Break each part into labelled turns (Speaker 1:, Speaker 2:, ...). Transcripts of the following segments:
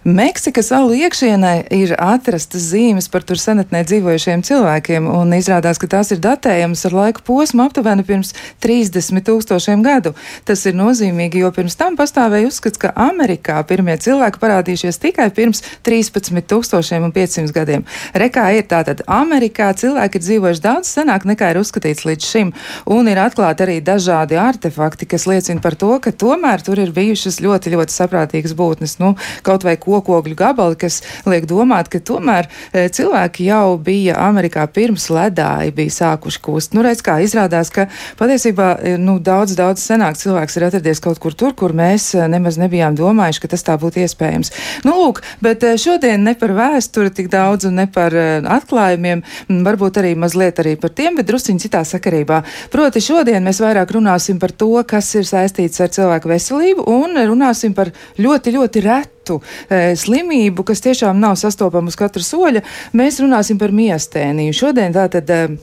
Speaker 1: Meksikas salu iekšienē ir atrastas zīmes par tur senatnē dzīvojušiem cilvēkiem, un izrādās, ka tās ir datējamas ar laika posmu aptuveni pirms 30 tūkstošiem gadu. Tas ir nozīmīgi, jo pirms tam pastāvēja uzskats, ka Amerikā pirmie cilvēki parādījušies tikai pirms 13 tūkstošiem un 500 gadiem. Rekā ir tātad Amerikā cilvēki ir dzīvojuši daudz senāk nekā ir uzskatīts līdz šim, un ir atklāti arī dažādi artefakti, kas liecina par to, ka tomēr tur ir bijušas ļoti, ļoti saprātīgas būtnes. Nu, kaut vai kokogļu gabali, kas liek domāt, ka tomēr e, cilvēki jau bija Amerikā pirms ledāji bija sākuši kūst. Nu, redz, kā izrādās, ka patiesībā e, nu, daudz, daudz senāk cilvēks ir atradies kaut kur tur, kur mēs e, nemaz nebijām domājuši, ka tas tā būtu iespējams. Nu, lūk, bet šodien ne par vēsturi tik daudz un ne par atklājumiem, varbūt arī mazliet arī par tiem, bet drusciņi citā sakarībā. Proti šodien mēs vairāk runāsim par to, kas ir saistīts ar cilvēku veselību un runāsim par ļoti, ļoti retu citu e, slimību, kas tiešām nav sastopama uz katra soļa, mēs runāsim par miestēniju. Šodien tātad. E,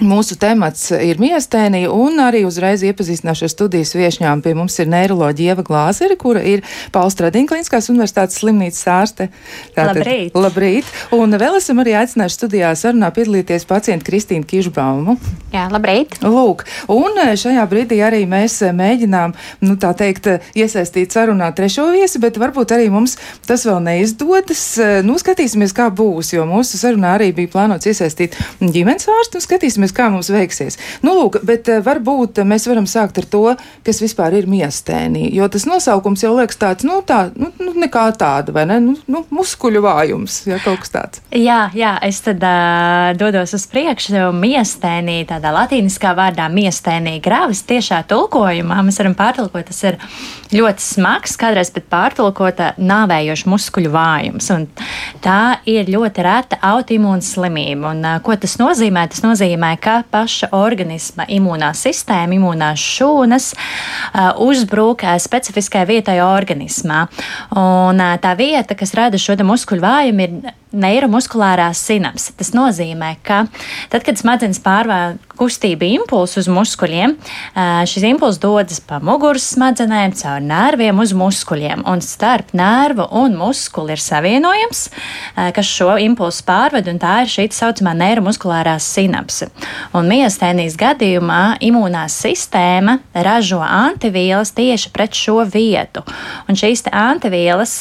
Speaker 1: Mūsu temats ir miestēnija, un arī uzreiz iepazīstināšu ar studijas viešņām. Pie mums ir neiroloģija Ieva Glāzeri, kura ir Pauls Tradiņklīniskās universitātes slimnīcas ārste.
Speaker 2: Tātad, labrīt!
Speaker 1: Labrīt! Un vēl esam arī aicinājuši studijā sarunā piedalīties pacientu Kristīnu Kišbaumu.
Speaker 2: Jā, labrīt!
Speaker 1: Lūk, un šajā brīdī arī mēs mēģinām, nu tā teikt, iesaistīt sarunā trešo viesi, bet varbūt arī mums tas vēl neizdodas. Nu, skatīsimies, kā būs, jo mūsu sarunā arī bija plānots iesaistīt ģimenes ārstu un skatīsimies skatīsimies, kā mums veiksies. Nu, lūk, bet eh, varbūt mēs varam sākt ar to, kas vispār ir miestēnī, jo tas nosaukums jau liekas tāds, nu, tā, nu, nu nekā tāda, vai ne? Nu, nu, muskuļu vājums, ja kaut kas tāds.
Speaker 2: Jā, jā, es tad uh, dodos uz priekšu. Miestēnī, tādā latīniskā vārdā miestēnī grāvis tiešā tulkojumā mēs varam pārtulkot, tas ir ļoti smags, kādreiz pat pārtulkota nāvējoša muskuļu vājums. Un tā ir ļoti reta autoimūna slimība. Un, uh, ko tas nozīmē? Tas nozīmē, nozīmē, ka paša organisma imūnā sistēma, imūnās šūnas uh, uzbrūk uh, specifiskai vietai organismā. Un uh, tā vieta, kas rada šo muskuļu vājumu, ir neiromuskulārā sinapse. Tas nozīmē, ka tad, kad smadzenes pārvēl kustību impulsu uz muskuļiem, šis impulss dodas pa muguras smadzenēm, caur nerviem uz muskuļiem. Un starp nervu un muskuli ir savienojums, kas šo impulsu pārved, un tā ir šī tā saucamā neiromuskulārā sinapse. Un miestēnijas gadījumā imūnā sistēma ražo antivielas tieši pret šo vietu. Un šīs antivielas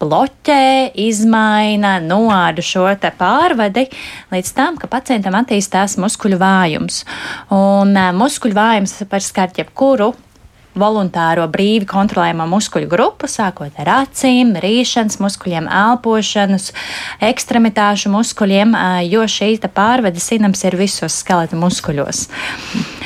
Speaker 2: bloķē, izmaina, nu, noādu šo pārvadi līdz tam, ka pacientam attīstās muskuļu vājums. Un muskuļu vājums var skart jebkuru voluntāro brīvi kontrolējumu muskuļu grupu, sākot ar acīm, rīšanas muskuļiem, elpošanas, ekstremitāšu muskuļiem, jo šī pārvade sinams ir visos skeleta muskuļos.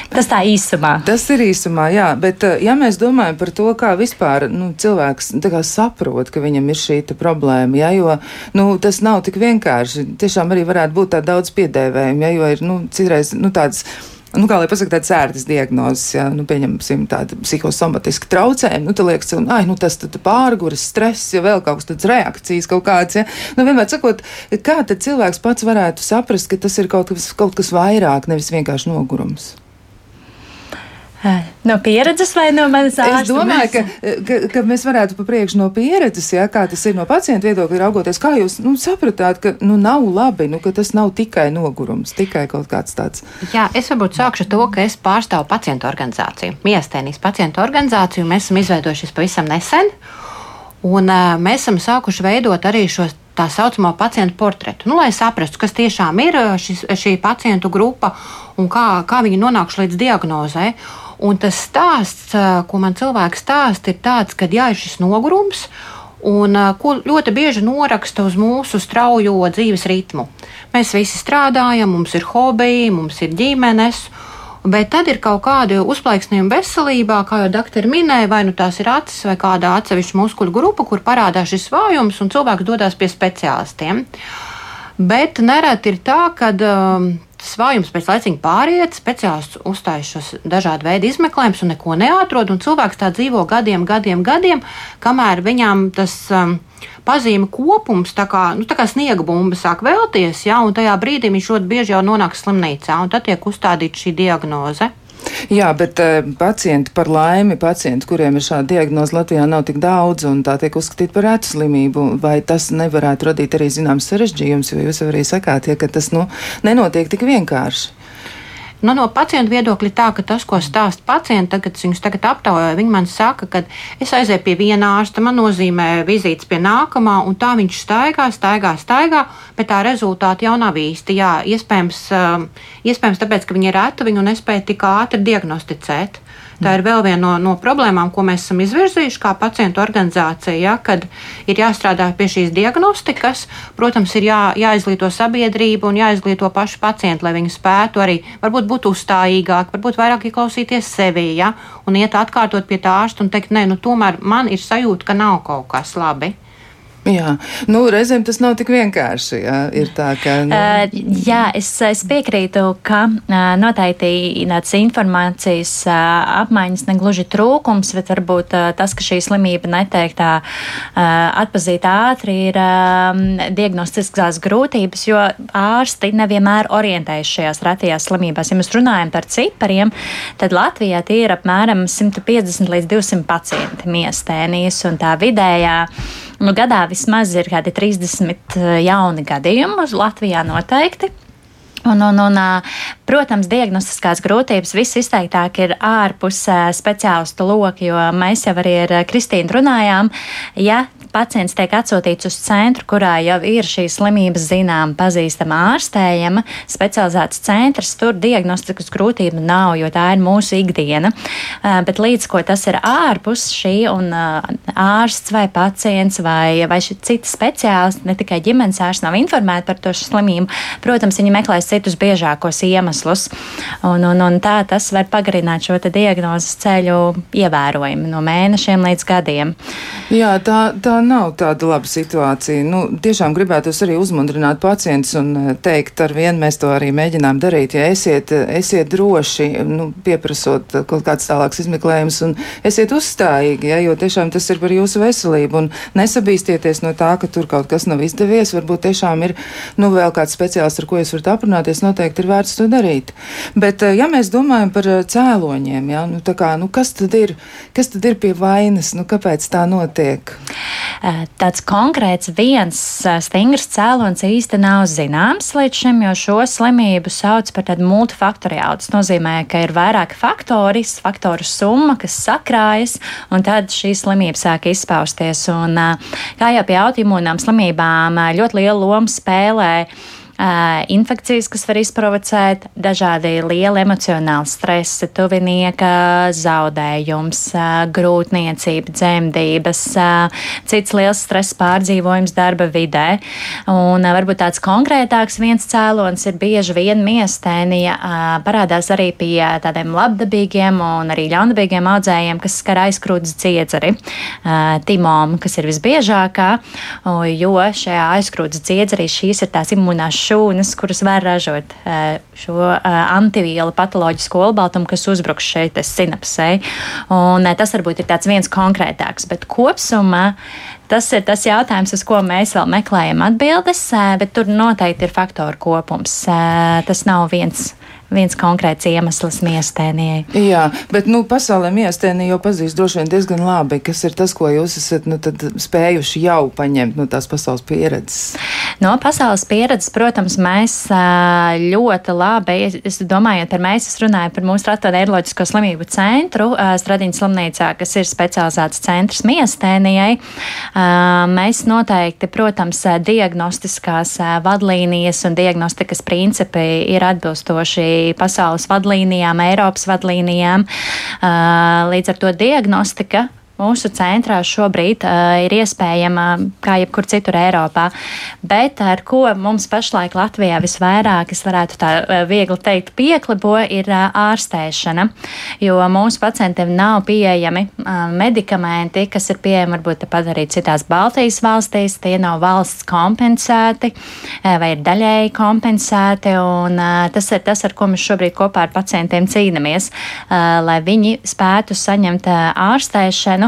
Speaker 2: Tas tā īsumā.
Speaker 1: Tas ir īsumā, jā, bet ja mēs domājam par to, kā vispār nu, cilvēks kā, saprot, ka viņam ir šī problēma, jā, jo nu, tas nav tik vienkārši. Tiešām arī varētu būt tā daudz piedēvējumu, jā, jo ir nu, citreiz nu, tādas nu, kā lai pasakā, tādas ērtas diagnozes, ja nu, pieņemsim tādu psihosomatiski traucējumu, nu, tad liekas, ka nu, tas pārgurs, stress, ja vēl kaut kas tāds reakcijas kaut kāds. Ja? Nu, vienmēr sakot, kā tad cilvēks pats varētu saprast, ka tas ir kaut kas, kaut kas vairāk, nevis vienkārši nogurums?
Speaker 2: No pieredzes vai no manas ārsta?
Speaker 1: Es domāju, ka, ka, ka mēs varētu pa priekšu no pieredzes, ja, kā tas ir no pacienta viedokļa raugoties, kā jūs nu, sapratāt, ka nu, nav labi, nu, ka tas nav tikai nogurums, tikai kaut kāds tāds.
Speaker 3: Jā, es varbūt sākšu to, ka es pārstāvu pacientu organizāciju, miestēnijas pacientu organizāciju, mēs esam izveidojušies pavisam nesen, un uh, mēs esam sākuši veidot arī šos tā saucamo pacientu portretu. Nu, lai saprastu, kas tiešām ir šis, šī pacientu grupa un kā, kā viņi nonākuši līdz diagnozē. Un tas stāsts, ko man cilvēks stāsta, ir tāds, ka jā, ir šis nogurums. Un, ko ļoti bieži noraksta uz mūsu straujo dzīves ritmu. Mēs visi strādājam, mums ir hobiji, mums ir ģimenes, bet tad ir kaut kāda uzplaiksnījuma veselībā, kā jau doktori minēja, vai nu tās ir acis vai kāda atsevišķa muskuļu grupa, kur parādās šis vājums, un cilvēks dodas pie speciālistiem. Bet nereti ir tā, ka um, tas vājums pēc laiciņa pāriet, speciālists uzstājas šos dažādu veidu izmeklējumus un neko neatrod. Un cilvēks tā dzīvo gadiem, gadiem, gadiem, kamēr viņam tas um, pazīme kopums, tā kā, nu, tā kā sniega bumba sāk vēlties, ja, un tajā brīdī viņš ļoti bieži jau nonāk slimnīcā, un tad tiek uzstādīta šī diagnoze.
Speaker 1: Jā, bet uh, pacienti par laimi, pacienti, kuriem ir šāda diagnoze Latvijā, nav tik daudz un tā tiek uzskatīta par rētu slimību. Vai tas nevarētu radīt arī zināms sarežģījums, jo jūs arī sakāt, ja, ka tas nu, nenotiek tik vienkārši?
Speaker 3: Nu, no pacienta viedokļa tā, ka tas, ko stāsta pacients, tagad viņus tagad aptaujoja, viņi man saka, ka es aizēju pie viena ārsta, man nozīmē vizītes pie nākamā, un tā viņš staigā, staigā, staigā, bet tā rezultāti jau nav īsti. Jā, iespējams, iespējams tāpēc, ka viņi ir reti, viņu nespēja tik ātri diagnosticēt. Tā ir vēl viena no, no problēmām, ko mēs esam izvirzījuši kā pacientu organizācija, ja, kad ir jāstrādā pie šīs diagnostikas. Protams, ir jā, jāizglīto sabiedrība un jāizglīto paši pacienti, lai viņi spētu arī varbūt būt uzstājīgāki, varbūt vairāk ieklausīties sevī ja, un iet atkārtot pie tā ārsta un teikt, nē, nu tomēr man ir sajūta, ka nav kaut kas labi.
Speaker 1: Jā, nu, reizēm tas nav tik vienkārši. Jā, tā, ka, nu...
Speaker 2: uh, jā es, es piekrītu, ka uh, noteikti tāds informācijas uh, apmaiņas negluži trūkums, bet varbūt uh, tas, ka šī slimība netiek tā uh, atpazīta ātri, ir uh, diagnostiskās grūtības, jo ārsti nevienmēr orientējas šajās retajās slimībās. Ja mēs runājam par cipariem, tad Latvijā tie ir apmēram 150 līdz 200 pacienti miestēnijas un tā vidējā. Nu, gadā vismaz ir kādi 30 eh, jauni gadījumi Latvijā noteikti. Un, un, un, protams, diagnostiskās grūtības visizteiktāk ir ārpus speciālistu loka, jo mēs jau arī ar Kristīnu runājām. Ja pacients tiek atsūtīts uz centru, kurā jau ir šī slimība zinām, pazīstama, ārstējama, specializēts centrs, tur diagnostikas grūtību nav, jo tā ir mūsu ikdiena. Bet līdz ko tas ir ārpus šī un ārsts vai pacients vai, vai citi speciālisti, ne tikai ģimenes ārsts nav informēti par to slimību, protams, viņi meklēs citus biežākos iemeslus. Un, un, un tā tas var pagarināt šo diagnozes ceļu ievērojami no mēnešiem līdz gadiem.
Speaker 1: Jā, tā, tā nav tāda laba situācija. Nu, tiešām gribētos arī uzmundrināt pacientus un eh, teikt, ar vienu mēs to arī mēģinām darīt. Ja esiet, esiet droši, nu, pieprasot kaut kāds tālāks izmeklējums un esiet uzstājīgi, ja, jo tiešām tas ir par jūsu veselību un nesabīstieties no tā, ka tur kaut kas nav izdevies. Varbūt tiešām ir nu, vēl kāds speciālists, ar ko jūs varat aprunāties, noteikti ir vērts to darīt. Bet, eh, ja mēs domājam par eh, cēloņiem, ja, nu, kā, nu, kas, tad ir, kas tad ir pie vainas, nu, kāpēc tā notiek?
Speaker 2: Tāds konkrēts viens stingrs cēlonis īsti nav zināms līdz šim, jo šo slimību sauc par tādu multifaktoriālu. Tas nozīmē, ka ir vairāki faktori, faktoru summa, kas sakrājas, un tad šī slimība sāk izpausties. Un, kā jau pie autoimūnām slimībām ļoti lielu lomu spēlē infekcijas, kas var izprovocēt dažādi lieli emocionāli stresi, tuvinieka zaudējums, grūtniecība, dzemdības, cits liels stress pārdzīvojums darba vidē. Un varbūt tāds konkrētāks viens cēlonis ir bieži vien miestēnija parādās arī pie tādiem labdabīgiem un arī ļaundabīgiem audzējiem, kas skar aizkrūtas dziedzeri, timom, kas ir visbiežākā, jo šajā aizkrūtas dziedzerī šīs ir tās imunās šūnas, kuras var ražot šo antivielu patoloģisko olbaltumu, kas uzbruks šeit sinapsē. Un tas varbūt ir viens konkrētāks, bet kopsumā Tas ir tas jautājums, uz ko mēs vēl meklējam atbildes, bet tur noteikti ir faktoru kopums. Tas nav viens viens konkrēts iemesls miestēnijai.
Speaker 1: Jā, bet nu, pasaulē miestēnija jau pazīst droši vien diezgan labi. Kas ir tas, ko jūs esat nu, spējuši jau paņemt no tās pasaules pieredzes?
Speaker 2: No pasaules pieredzes, protams, mēs ļoti labi, es domāju, par mēs, es runāju par mūsu ratoneiroloģisko slimību centru Stradiņas slimnīcā, kas ir specializēts centrs miestēnijai. Mēs noteikti, protams, diagnostiskās vadlīnijas un diagnostikas principi ir atbilstoši pasaules vadlīnijām, Eiropas vadlīnijām. Līdz ar to diagnostika mūsu centrā šobrīd uh, ir iespējama kā jebkur citur Eiropā. Bet ar ko mums pašlaik Latvijā visvairāk, es varētu tā uh, viegli teikt, pieklibo, ir uh, ārstēšana. Jo mūsu pacientiem nav pieejami uh, medikamenti, kas ir pieejami varbūt pat arī citās Baltijas valstīs. Tie nav valsts kompensēti vai ir daļēji kompensēti. Un, uh, tas ir tas, ar ko mēs šobrīd kopā ar pacientiem cīnāmies, uh, lai viņi spētu saņemt uh, ārstēšanu.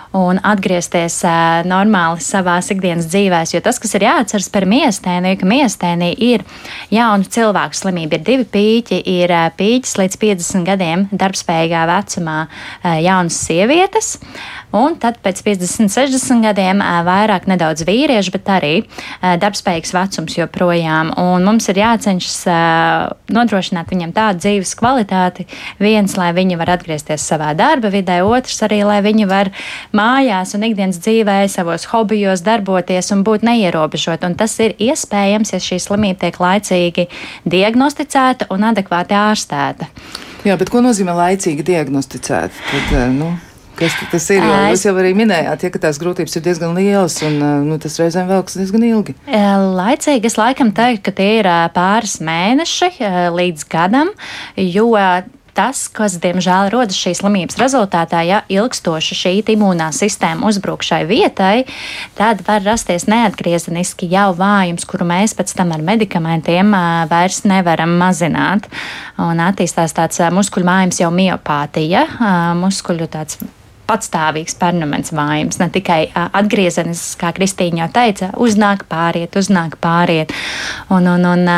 Speaker 2: un atgriezties uh, normāli savā ikdienas dzīvēs. Jo tas, kas ir jāatceras par miestēniju, ka miestēnī ir jaunu cilvēku slimība. Ir divi pīķi, ir uh, pīķis līdz 50 gadiem darbspējīgā vecumā uh, jaunas sievietes. Un tad pēc 50, 60 gadiem vairāk nedaudz vīriešu, bet arī darbspējīgs vecums joprojām. Un mums ir jācenšas nodrošināt viņam tādu dzīves kvalitāti. Viens, lai viņi var atgriezties savā darba vidē, otrs arī, lai viņi var mājās un ikdienas dzīvē, savos hobijos darboties un būt neierobežot. Un tas ir iespējams, ja šī slimība tiek laicīgi diagnosticēta un adekvāti ārstēta.
Speaker 1: Jā, bet ko nozīmē laicīgi diagnosticēt? Tad, nu... Kas tas ir? Jo jūs jau arī minējāt, ja, ka tās grūtības ir diezgan lielas un nu, tas reizēm velks diezgan ilgi.
Speaker 2: Laicīgi es laikam teiktu, ka tie ir pāris mēneši līdz gadam, jo tas, kas diemžēl rodas šīs slimības rezultātā, ja ilgstoši šī imūnā sistēma uzbruk šai vietai, tad var rasties neatgriezeniski jau vājums, kuru mēs pēc tam ar medikamentiem vairs nevaram mazināt. Un attīstās tāds muskuļu mājums jau miopātija, muskuļu tāds patstāvīgs permanents vājums, ne tikai atgriezenis, kā Kristīna jau teica, uznāk pāriet, uznāk pāriet. Un, un, un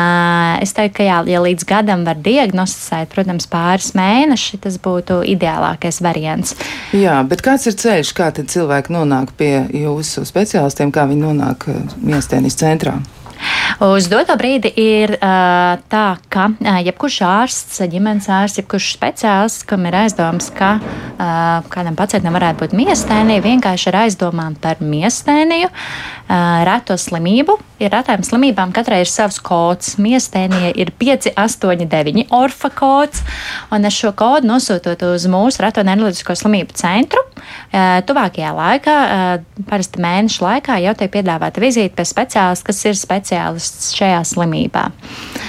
Speaker 2: es teiktu, ka jā, ja līdz gadam var diagnosticēt, protams, pāris mēneši, tas būtu ideālākais variants.
Speaker 1: Jā, bet kāds ir ceļš, kā cilvēki nonāk pie jūsu speciālistiem, kā viņi nonāk miestēnis centrā?
Speaker 2: Uz doto brīdi ir uh, tā, ka uh, jebkurš ārsts, ģimenes ārsts, jebkurš speciālists, kam ir aizdoms, ka uh, kādam pacientam varētu būt miestēnija, vienkārši ar aizdomām par miestēniju, uh, reto slimību. Ir retām slimībām katrai ir savs kods. Miestēnija ir 5, 8, 9 orfa kods, un es šo kodu nosūtot uz mūsu reto neiroloģisko slimību centru. Uh, tuvākajā laikā, uh, parasti mēnešu laikā, jau tiek piedāvāta vizīte pie speciālista, kas ir speciālists speciālists šajā slimībā.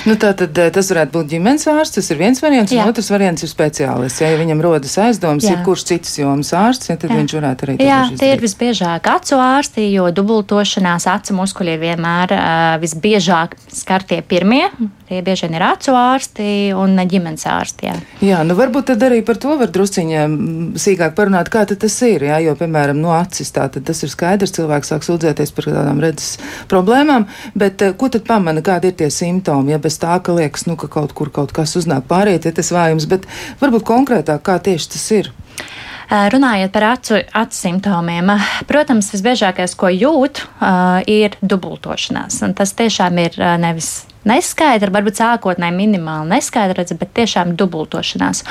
Speaker 1: Nu, tā tad eh, tas varētu būt ģimenes ārsts, tas ir viens variants, Jā. un otrs variants ir speciālists. Ja, viņam rodas aizdomas, ja kurš cits jomas ārsts, ja, tad Jā. viņš varētu arī
Speaker 2: Jā, tie ir visbiežāk acu ārsti, jo dubultošanās acu muskuļi vienmēr uh, visbiežāk skartie pirmie. Tie bieži vien ir acu ārsti un ģimenes ārsti. Jā.
Speaker 1: jā, nu varbūt tad arī par to var drusciņā sīkāk parunāt, kā tas ir. Jā, jo, piemēram, no acis tā tas ir skaidrs, cilvēks sāk sūdzēties par tādām redzes problēmām, bet uh, ko tad pamana, kādi ir tie simptomi? Ja bez tā, ka liekas, nu, ka kaut kur kaut kas uznāk pāriet, ja tas vājums, bet varbūt konkrētāk, kā tieši tas ir.
Speaker 2: Runājot par acu, acu simptomiem, protams, visbiežākais, ko jūt, ir dubultošanās. Un tas tiešām ir nevis neskaidra, varbūt sākotnēji minimāli neskaidra, bet tiešām dubultošanās.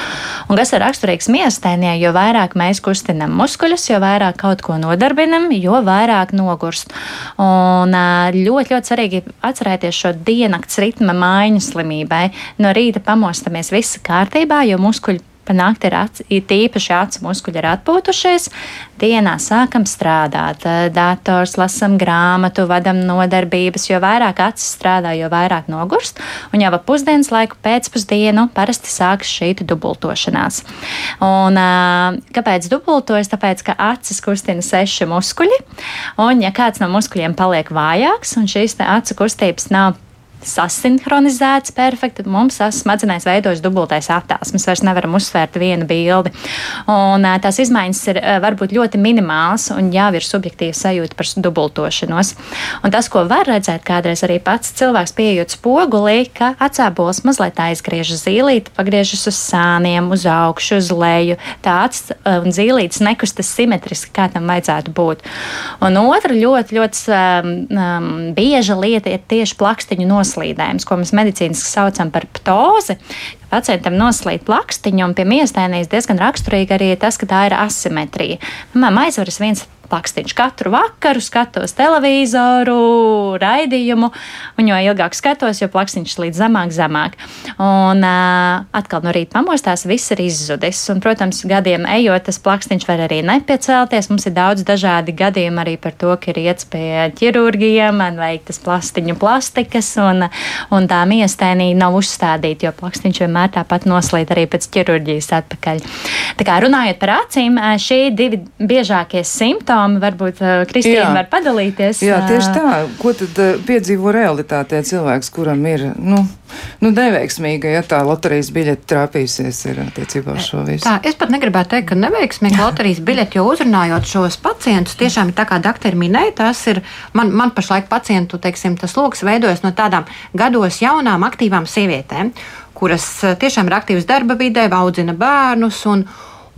Speaker 2: Un kas ir raksturīgs miestēnē, jo vairāk mēs kustinam muskuļus, jo vairāk kaut ko nodarbinam, jo vairāk nogurst. Un ļoti, ļoti svarīgi atcerēties šo diennakts ritma maiņu slimībai. No rīta pamostamies viss kārtībā, jo muskuļi Panākt ir, aci, ir tīpaši acu muskuļi ir atpūtušies, dienā sākam strādāt, dators, lasam grāmatu, vadam nodarbības, jo vairāk acis strādā, jo vairāk nogurst, un jau ap pusdienas laiku pēcpusdienu parasti sākas šī dubultošanās. Un, kāpēc dubultojas? Tāpēc, ka acis kustina seši muskuļi, un ja kāds no muskuļiem paliek vājāks, un šīs acu kustības nav sasinhronizēts perfekti, tad mums smadzenēs veidojas dubultais attēls. Mēs vairs nevaram uzsvērt vienu bildi. Un, tās izmaiņas ir varbūt ļoti minimālas un jau ir subjektīva sajūta par dubultošanos. Un tas, ko var redzēt kādreiz arī pats cilvēks pieejot spogulī, ka acābols mazliet aizgriežas zīlīti, pagriežas uz sāniem, uz augšu, uz leju. Tāds un zīlītis nekustas simetriski, kā tam vajadzētu būt. Un otra ļoti, ļoti um, um, bieža lieta ir tieši plakstiņu noslēgšana noslīdējums, ko mēs medicīniski saucam par ptozi. Pacientam noslīd plakstiņu, un pie miestēnijas diezgan raksturīgi arī tas, ka tā ir asimetrija. Piemēram, aizvaras viens plakstīšu. Katru vakaru skatos televizoru, raidījumu, un jo ilgāk skatos, jo plakstīšu līdz zemāk, zemāk. Un uh, atkal no rīta pamostās, viss ir izzudis. Un, protams, gadiem ejot, tas plakstīšu var arī nepiecelties. Mums ir daudz dažādi gadījumi arī par to, ka ir iets pie ķirurģiem, man veiktas plastiņu plastikas, un, un tā miestēnī nav uzstādīta, jo plakstīšu vienmēr tāpat noslīd arī pēc ķirurģijas atpakaļ. Tā kā runājot par acīm, šie divi biežākie simptomi. Varbūt Kristīna var padalīties.
Speaker 1: Jā, tieši tā. Ko tad piedzīvo realitātē cilvēks, kuram ir nu, nu, neveiksmīga, ja tā loterijas biļete trāpīsies ir attiecībā uz šo visu?
Speaker 3: Tā, es pat negribētu teikt, ka neveiksmīga loterijas biļete, jo uzrunājot šos pacientus, tiešām ir tā kā doktori minēja, tas ir man, man pašlaik pacientu, teiksim, tas lokus veidojas no tādām gados jaunām, aktīvām sievietēm kuras tiešām ir aktīvas darba vidē, audzina bērnus. Un,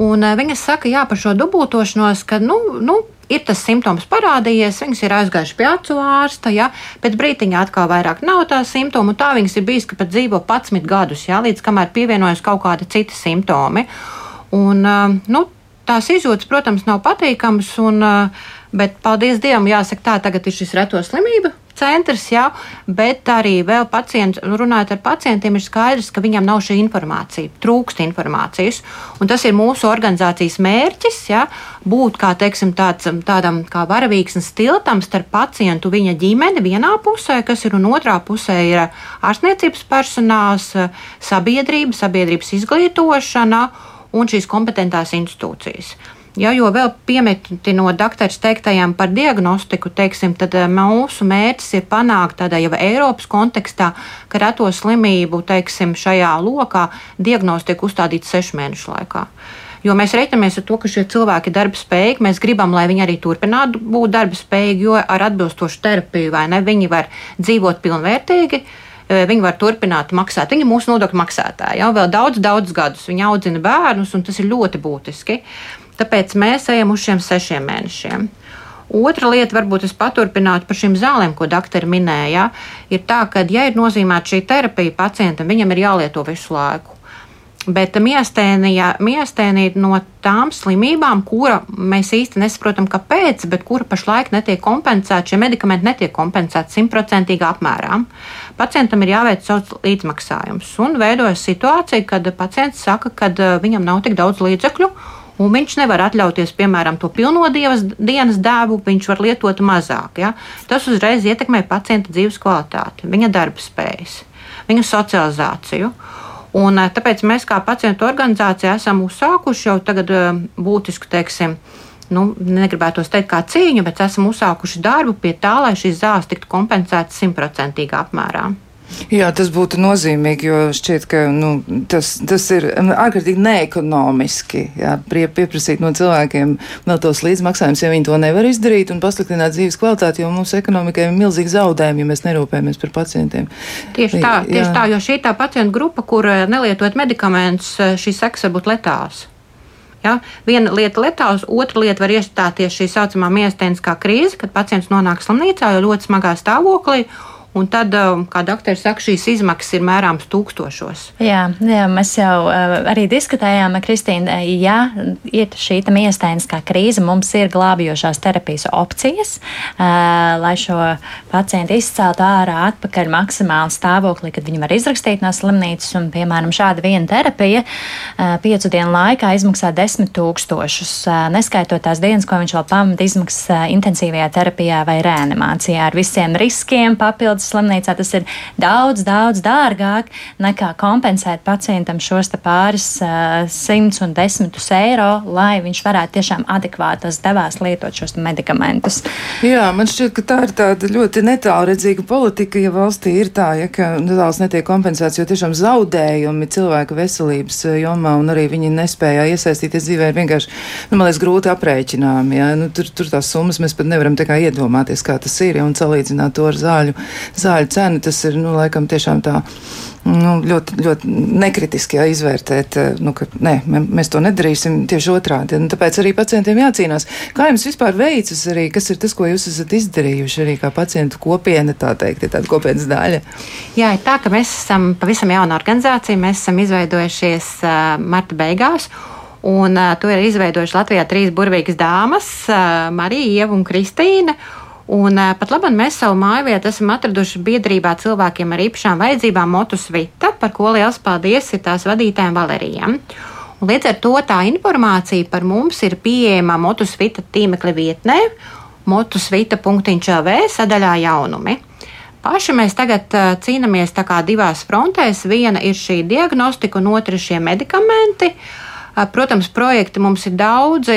Speaker 3: un viņas saka, jā, par šo dubultošanos, ka nu, nu, ir tas simptoms parādījies, viņas ir aizgājušas pie acu ārsta, ja pēc brīdiņa atkal vairāk nav tā simptomu, un tā viņas ir bijis, ka pat dzīvo 11 gadus, ja, līdz kamēr pievienojas kaut kādi citi simptomi. Un, nu, tās izjūtas, protams, nav patīkamas, un, bet paldies Dievam, jāsaka tā, tagad ir šis reto slimību centrs, jā, bet arī vēl pacients, runājot ar pacientiem, ir skaidrs, ka viņam nav šī informācija, trūkst informācijas. Un tas ir mūsu organizācijas mērķis, jā, būt kā, teiksim, tāds, tādam kā varavīksnes tiltam starp pacientu viņa ģimeni vienā pusē, kas ir un otrā pusē ir ārstniecības personāls, sabiedrība, sabiedrības izglītošana un šīs kompetentās institūcijas. Ja, jo vēl piemetinot doktora teiktajām par diagnostiku, teiksim, tad eh, mūsu mērķis ir panākt tādā jau Eiropas kontekstā, ka reto slimību teiksim, šajā lokā diagnostiku uzstādīt sešu mēnešu laikā. Jo mēs reiķinamies ar to, ka šie cilvēki ir darba spējīgi. Mēs gribam, lai viņi arī turpinātu būt darba spējīgi, jo ar atbilstošu terapiju ne viņi var dzīvot pilnvērtīgi eh, viņi var turpināt maksāt. Viņi ir mūsu nodokļu maksātāji jau daudz, daudz gadus. Viņi audzina bērnus, un tas ir ļoti būtiski. Tāpēc mēs ejam uz šiem sešiem mēnešiem. Otra lieta, varbūt es paturpinātu par šīm zālēm, ko doktori minēja, ir tā, ka, ja ir nozīmēta šī terapija pacientam, viņam ir jālieto visu laiku. Bet miestēnī ir no tām slimībām, kura mēs īsti nesaprotam, kāpēc, bet kura pašlaik netiek kompensēta. Šie medikamenti netiek kompensēti simtprocentīgā apmērā. Pacientam ir jāveic savs līdzmaksājums. Un veidojas situācija, kad pacients saka, ka uh, viņam nav tik daudz līdzekļu un viņš nevar atļauties, piemēram, to pilndievas dienas dēvu, viņš var lietot mazāk. Ja? Tas uzreiz ietekmē pacienta dzīves kvalitāti, viņa darba spējas, viņa socializāciju. Un, eh, tāpēc mēs, kā pacientu organizācija, esam uzsākuši jau tagad eh, būtisku, teiksim, nu, negribētos teikt, kā cīņu, bet esam uzsākuši darbu pie tā, lai šīs zāles tiktu kompensētas simtprocentīgā apmērā.
Speaker 1: Jā, tas būtu nozīmīgi, jo šķiet, ka nu, tas, tas ir ārkārtīgi neekonomiski. Jā, pieprasīt no cilvēkiem vēl tos līdzmaksājumus, ja viņi to nevar izdarīt un pasliktināt dzīves kvalitāti, jo mūsu ekonomikai ir milzīgi zaudējumi, ja mēs nerūpējamies par pacientiem.
Speaker 3: Tieši tā, jā. tieši tā jo šī tā pacientu grupa, kur eh, nelietot medikamentus, eh, šīs sekas var būt letāls. Ja? Viena lieta ir letāls, otra lieta var iestāties šī saucamā miesteniskā krīze, kad pacients nonāk slimnīcā jau ļoti smagā stāvoklī. Un tad, um, kā doktori saka, šīs izmaksas ir mērāmas tūkstošos.
Speaker 2: Jā, jā mēs jau uh, arī diskutējām ar Kristīnu. Ja ir šī iestēniskā krīze, mums ir glābjošās terapijas opcijas, lai šo pacientu izceltu ārā atpakaļ maksimāli stāvoklī, kad viņi var izrakstīt no slimnīcas. Un, piemēram, šāda viena terapija piecu dienu laikā izmaksā desmit tūkstošus, neskaitot tās dienas, ko viņš vēl pamata izmaksas intensīvajā terapijā vai reanimācijā ar visiem riskiem papildus slimnīcā, tas ir daudz, daudz dārgāk nekā kompensēt pacientam šos pāris simtus un desmitus eiro, lai viņš varētu tiešām adekvātas devās lietot šos medikamentus.
Speaker 1: Jā, man šķiet, ka tā ir tāda ļoti netālredzīga politika, ja valstī ir tā, ja, nedaudz netiek kompensēts, jo tiešām zaudējumi cilvēka veselības jomā un arī viņi nespēja iesaistīties dzīvē ir vienkārši, nu, man liekas, grūti aprēķināmi. Ja? Nu, tur, tur tās summas mēs pat nevaram tā kā iedomāties, kā tas ir, ja, un salīdzināt to ar zāļu zāļu cena, tas ir, nu, laikam tiešām tā. Nu, ļoti, ļoti nekritiski jā, izvērtēt, eh, nu, ka nē, mēs to nedarīsim tieši otrādi. Un tāpēc arī pacientiem jācīnās. Kā jums vispār veicas arī, kas ir tas, ko jūs esat izdarījuši arī kā pacientu kopiena, tā teikt, ir tāda kopienas daļa?
Speaker 3: Jā, ir tā, ka mēs esam pavisam jauna organizācija, mēs esam izveidojušies uh, marta beigās. Un uh, to ir izveidojuši Latvijā trīs burvīgas dāmas, uh, Marija, Ieva un Kristīna. Un, pat labi, mēs savu māju vietu esam atraduši biedrībā cilvēkiem ar īpašām vajadzībām Motus Vita, par ko liels paldies ir tās vadītājiem Valerijam. Un līdz ar to tā informācija par mums ir pieejama Motus Vita tīmekļa vietnē motusvita.lv sadaļā jaunumi. Paši mēs tagad uh, cīnāmies divās frontēs. Viena ir šī diagnostika, un otra ir šie medikamenti. Uh, Protams, projekti mums ir daudzi,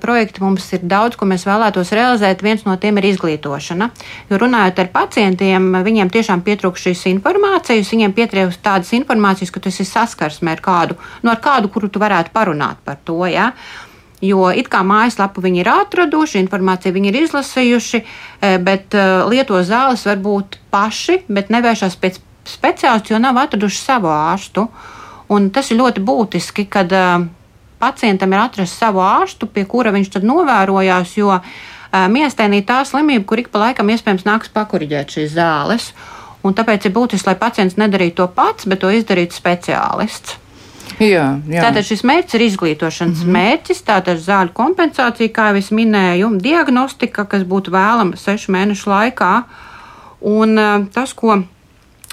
Speaker 3: projekti mums ir daudz, ko mēs vēlētos realizēt. Viens no tiem ir izglītošana. Jo runājot ar pacientiem, viņiem tiešām pietrūkst šīs informācijas, viņiem pietrūkst tādas informācijas, ka tas ir saskarsme ar kādu, nu, ar kādu, kuru tu varētu parunāt par to. Ja? jo it kā mājaslapu viņi ir atraduši, informāciju viņi ir izlasījuši, bet lieto zāles varbūt paši, bet nevēršas pēc speciālistu, jo nav atraduši savu ārstu. Un tas ir ļoti būtiski, kad uh, pacientam ir atrasts savu ārstu, pie kura viņš tad novērojās, jo uh, miestēnī tā slimība, kur ik pa laikam iespējams nāks pakuriģēt šīs zāles. Un tāpēc ir būtiski, lai pacients nedarītu to pats, bet to izdarītu speciālists.
Speaker 1: Jā, jā.
Speaker 3: Tātad šis mērķis ir izglītošanas mm -hmm. mērķis, tātad zāļu kompensācija, kā jau es minēju, diagnostika, kas būtu vēlama sešu mēnešu laikā. Un tas, ko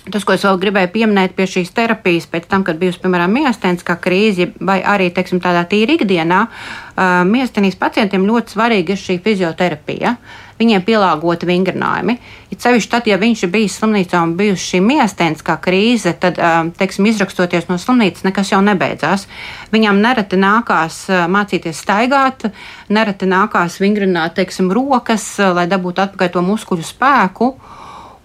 Speaker 3: Tas, ko es vēl gribēju pieminēt pie šīs terapijas, pēc tam, kad bijusi, piemēram, miesteniskā krīze, vai arī, teiksim, tādā tīra ikdienā, uh, miestenis pacientiem ļoti svarīga ir šī fizioterapija. Viņiem pielāgoti vingrinājumi. It sevišķi tad, ja viņš ir bijis slimnīcā un bijusi šī miesteniskā krīze, tad, uh, teiksim, izrakstoties no slimnīcas, nekas jau nebeidzās. Viņam nereti nākās mācīties staigāt, nereti nākās vingrināt, teiksim, rokas, lai dabūtu atpakaļ to muskuļu spēku.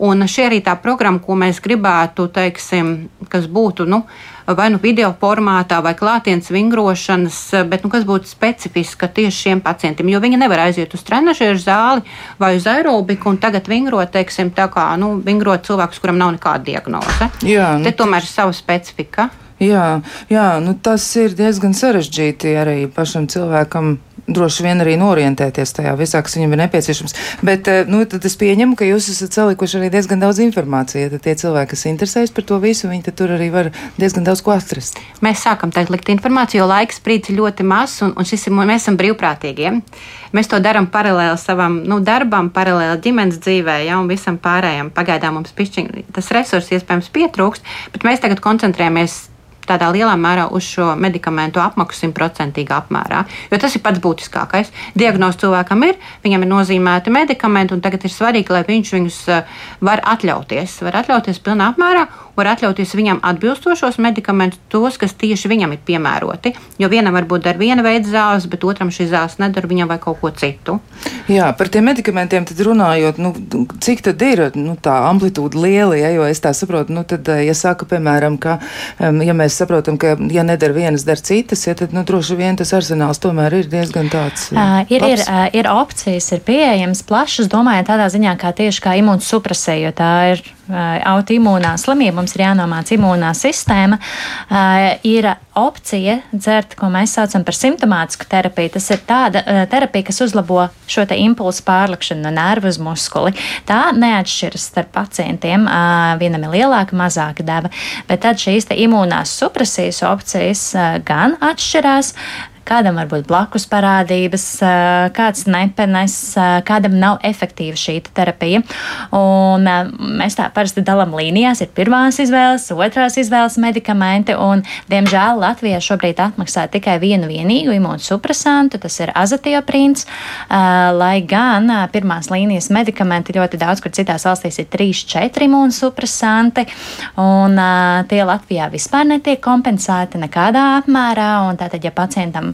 Speaker 3: Un šī arī tā programma, ko mēs gribētu, teiksim, kas būtu nu, vai nu video formātā, vai klātienes vingrošanas, bet nu, kas būtu specifiska tieši šiem pacientiem. Jo viņi nevar aiziet uz trenižera zāli vai uz aerobiku un tagad vingrot, teiksim, tā kā nu, vingrot cilvēkus, kuram nav nekāda diagnoze. Jā, nu, Te tomēr ir sava specifika.
Speaker 1: Jā, jā nu tas ir diezgan sarežģīti arī pašam cilvēkam droši vien arī norientēties tajā visā, kas viņam ir nepieciešams. Bet eh, nu, tad es pieņemu, ka jūs esat salikuši arī diezgan daudz informācijas. Tad tie cilvēki, kas interesējas par to visu, viņi tur arī var diezgan daudz ko atrast.
Speaker 3: Mēs sākam tagad likt informāciju, jo laiks brīdis ir ļoti mazs, un, un šis ir, mēs esam brīvprātīgie. Mēs to darām paralēli savam nu, darbam, paralēli ģimenes dzīvē, ja, un visam pārējiem. Pagaidām mums pišķiņ, tas resurs iespējams pietrūkst, bet mēs tagad koncentrējamies tādā lielā mērā uz šo medikamentu apmaksu simtprocentīgā apmērā. Jo tas ir pats būtiskākais. Diagnoze cilvēkam ir, viņam ir nozīmēti medikamenti, un tagad ir svarīgi, lai viņš viņus eh, var atļauties. Var atļauties pilnā apmērā, var atļauties viņam atbilstošos medikamentus, tos, kas tieši viņam ir piemēroti. Jo vienam varbūt dar viena veida zāles, bet otram šī zāles nedara viņam vai kaut ko citu.
Speaker 1: Jā, par tiem medikamentiem runājot, nu, cik tad ir nu, tā amplitūda liela, ja, jo es tā saprotu, nu, tad, eh, ja saka, piemēram, ka, ja mēs saprotam, ka, ja nedara vienas, dara citas, ja, tad, nu, droši vien tas arsenāls tomēr ir diezgan tāds. Uh,
Speaker 2: ir, ir, uh, ir opcijas, ir pieejamas plašas, domājot tādā ziņā, kā tieši kā imunssupresija, jo tā ir autoimūnā slimība, mums ir jānomāca imūnā sistēma, ir opcija dzert, ko mēs saucam par simptomātisku terapiju. Tas ir tāda terapija, kas uzlabo šo impulsu pārlikšanu no nervu uz muskuli. Tā neatšķiras starp pacientiem. Vienam ir lielāka, mazāka deva, bet tad šīs imūnās supresijas opcijas gan atšķirās kādam var būt blakus parādības, kāds nepenes, kādam nav efektīva šī terapija. Un mēs tā parasti dalām līnijās, ir pirmās izvēles, otrās izvēles medikamenti, un, diemžēl, Latvijā šobrīd atmaksā tikai vienu vienīgu imunsupresantu, tas ir azatioprīns, lai gan pirmās līnijas medikamenti ļoti daudz, kur citās valstīs ir 3-4 imunsupresanti, un tie Latvijā vispār netiek kompensēti nekādā apmērā, un tātad, ja pacientam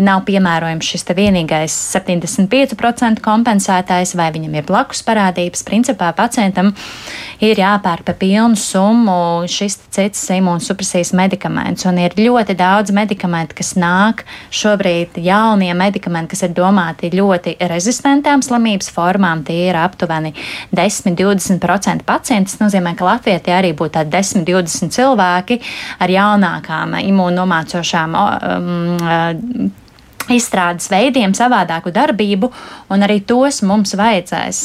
Speaker 2: nav piemērojams šis vienīgais 75% kompensētājs, vai viņam ir blakus parādības. Principā pacientam ir jāpērk par pilnu summu šis cits imūnsupresijas medikaments. Un ir ļoti daudz medikamentu, kas nāk šobrīd jaunie medikamenti, kas ir domāti ļoti rezistentām slimības formām. Tie ir aptuveni 10-20% pacienti. Tas nozīmē, ka Latvijā tie arī būtu 10-20 cilvēki ar jaunākām imūnomācošām um, izstrādes veidiem, savādāku darbību, un arī tos mums vajadzēs,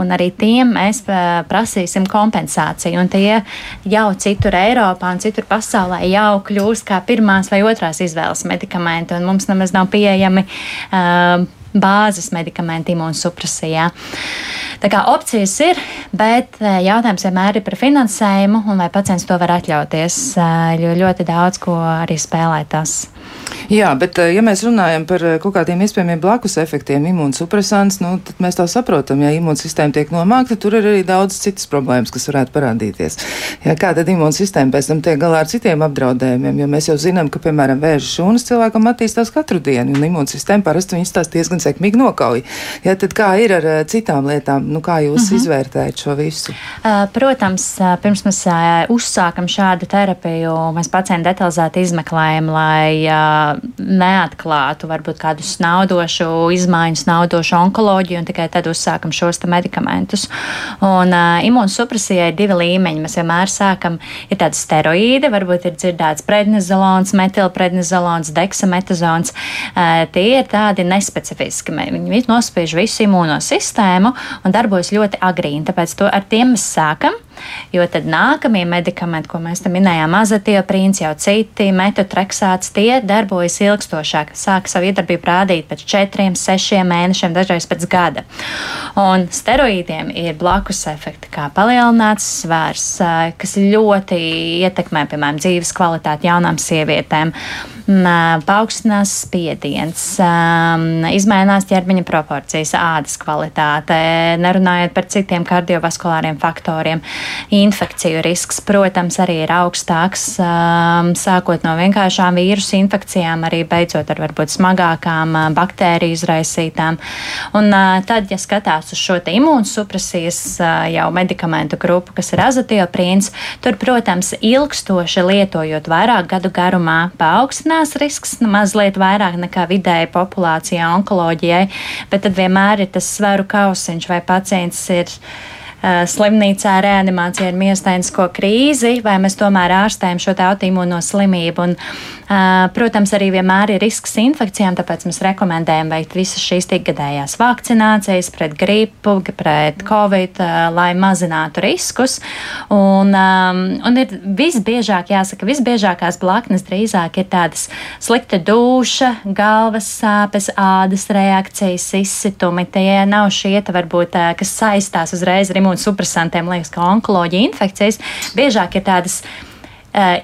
Speaker 2: un arī tiem mēs prasīsim kompensāciju. Un tie jau citur Eiropā un citur pasaulē jau kļūst kā pirmās vai otrās izvēles medikamenti, un mums nemaz nav pieejami. Uh, bāzes medikamenti imunsupresijā. Tā kā opcijas ir, bet jautājums vienmēr ir par finansējumu un vai pacients to var atļauties, jo ļoti daudz ko arī spēlē tas.
Speaker 1: Jā, bet eh, ja mēs runājam par eh, kaut kādiem iespējamiem blakus efektiem, imūnsupresants, nu, tad mēs tā saprotam, ja imūnsistēma tiek nomākta, tur ir arī daudz citas problēmas, kas varētu parādīties. Jā, kā tad imūnsistēma pēc tam tiek galā ar citiem apdraudējumiem, jo mēs jau zinām, ka, piemēram, vēža šūnas cilvēkam attīstās katru dienu, un imūnsistēma parasti viņas tās diezgan sekmīgi nokauj. Jā, tad kā ir ar eh, citām lietām, nu, kā jūs mhm. -huh. izvērtējat šo visu?
Speaker 2: Protams, pirms mēs uzsākam šādu terapiju, mēs pacientu detalizēti izmeklējam, lai neatklātu varbūt kādu snaudošu izmaiņu, snaudošu onkoloģiju, un tikai tad uzsākam šos medikamentus. Un uh, imūnsupresijai ir divi līmeņi. Mēs vienmēr sākam, ir tādi steroīdi, varbūt ir dzirdēts prednizolons, metilprednizolons, deksametazons. Uh, tie ir tādi nespecifiski. Viņi nospiež visu imūno sistēmu un darbojas ļoti agrīni, tāpēc to ar tiem mēs sākam. Jo tad nākamie medikamenti, ko mēs te minējām, azatioprīns, jau citi metotreksāts, tie darbojas ilgstošāk. Sāk savu iedarbību rādīt pēc četriem, sešiem mēnešiem, dažreiz pēc gada. Un steroīdiem ir blakus efekti, kā palielināts svērs, kas ļoti ietekmē, piemēram, dzīves kvalitāti jaunām sievietēm paaugstinās spiediens, izmainās ķermeņa proporcijas, ādas kvalitāte, nerunājot par citiem kardiovaskulāriem faktoriem. Infekciju risks, protams, arī ir augstāks, sākot no vienkāršām vīrusu infekcijām, arī beidzot ar varbūt smagākām baktēriju izraisītām. Un tad, ja skatās uz šo imūnsupresijas jau medikamentu grupu, kas ir azotioprīns, tur, protams, ilgstoši lietojot vairāk gadu garumā, paaugstinās risks nu, mazliet vairāk nekā vidēji populācijā onkoloģijai, bet tad vienmēr ir tas svaru kausiņš, vai pacients ir slimnīcā reanimācijā ar miestainisko krīzi, vai mēs tomēr ārstējam šo autoimūno slimību. Un, eh, protams, arī vienmēr ir risks infekcijām, tāpēc mēs rekomendējam veikt visas šīs ikgadējās vakcinācijas pret gripu, pret covid, lai mazinātu riskus. Un, un ir visbiežāk, jāsaka, visbiežākās blaknes drīzāk ir tādas slikta duša, galvas sāpes, ādas reakcijas, izsitumi. Tie nav šie, varbūt, kas saistās uzreiz ar imūnsupresantiem, liekas, ka onkoloģija infekcijas biežāk ir tādas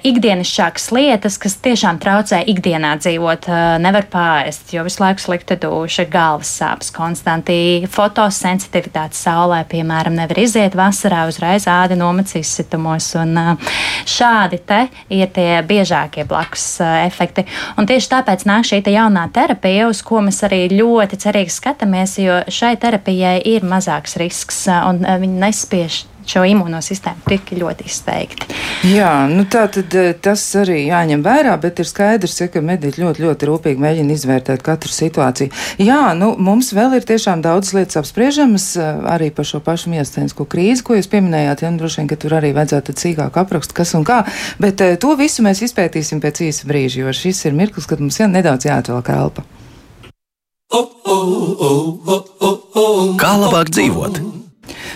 Speaker 2: ikdienišķākas lietas, kas tiešām traucē ikdienā dzīvot, uh, nevar pāriest, jo visu laiku slikta duša, galvas sāpes, konstanti fotosensitivitāte saulē, piemēram, nevar iziet vasarā, uzreiz āda nomets izsitumos, un uh, šādi te ir tie biežākie blakus efekti. Un tieši tāpēc nāk šī jaunā terapija, uz ko mēs arī ļoti cerīgi skatāmies, jo šai terapijai ir mazāks risks, un viņi nespiež šo imunosistēmu tik ļoti izteikti.
Speaker 1: Jā, nu tā tad eh, tas arī jāņem vērā, bet ir skaidrs, ja, ka mediķi ļoti, ļoti rūpīgi mēģina izvērtēt katru situāciju. Jā, nu mums vēl ir tiešām daudz lietas apspriežamas eh, arī par šo pašu miestēnisko krīzi, ko jūs pieminējāt, ja nu droši vien, ka tur arī vajadzētu cīkāk aprakst, kas un kā, bet eh, to visu mēs izpētīsim pēc īsa brīža, jo šis ir mirklis, kad mums jā, nedaudz jāatvelk elpa.
Speaker 4: Kā labāk dzīvot?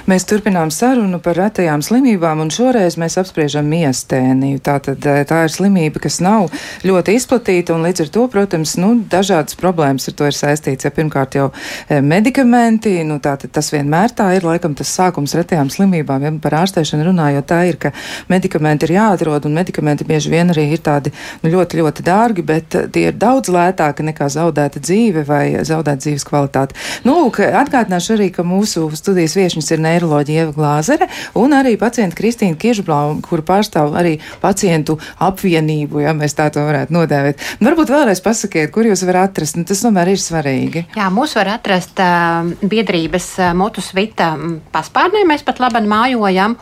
Speaker 1: Mēs turpinām sarunu par retajām slimībām, un šoreiz mēs apspriežam miestēniju. Tātad eh, tā ir slimība, kas nav ļoti izplatīta, un līdz ar to, protams, nu, dažādas problēmas ar to ir saistīts. Ja pirmkārt jau eh, medikamenti, nu, tātad tas vienmēr tā ir, laikam tas sākums retajām slimībām, ja par ārstēšanu runājot, tā ir, ka medikamenti ir jāatrod, un medikamenti bieži vien arī ir tādi nu, ļoti, ļoti dārgi, bet eh, tie ir daudz lētāki nekā zaudēta dzīve vai zaudēta dzīves kvalitāte. Nu, lūk, atgādināšu arī, ka mūsu studijas viešņas ir neiroloģija Ieva Glāzere un arī pacienta Kristīna Kiržblau, kur pārstāv arī pacientu apvienību, ja mēs tā to varētu nodēvēt. Varbūt vēlreiz pasakiet, kur jūs varat atrast, nu, tas tomēr ir svarīgi.
Speaker 3: Jā, mūs var atrast uh, biedrības uh, Motus Vita paspārnē, mēs pat labi mājojam.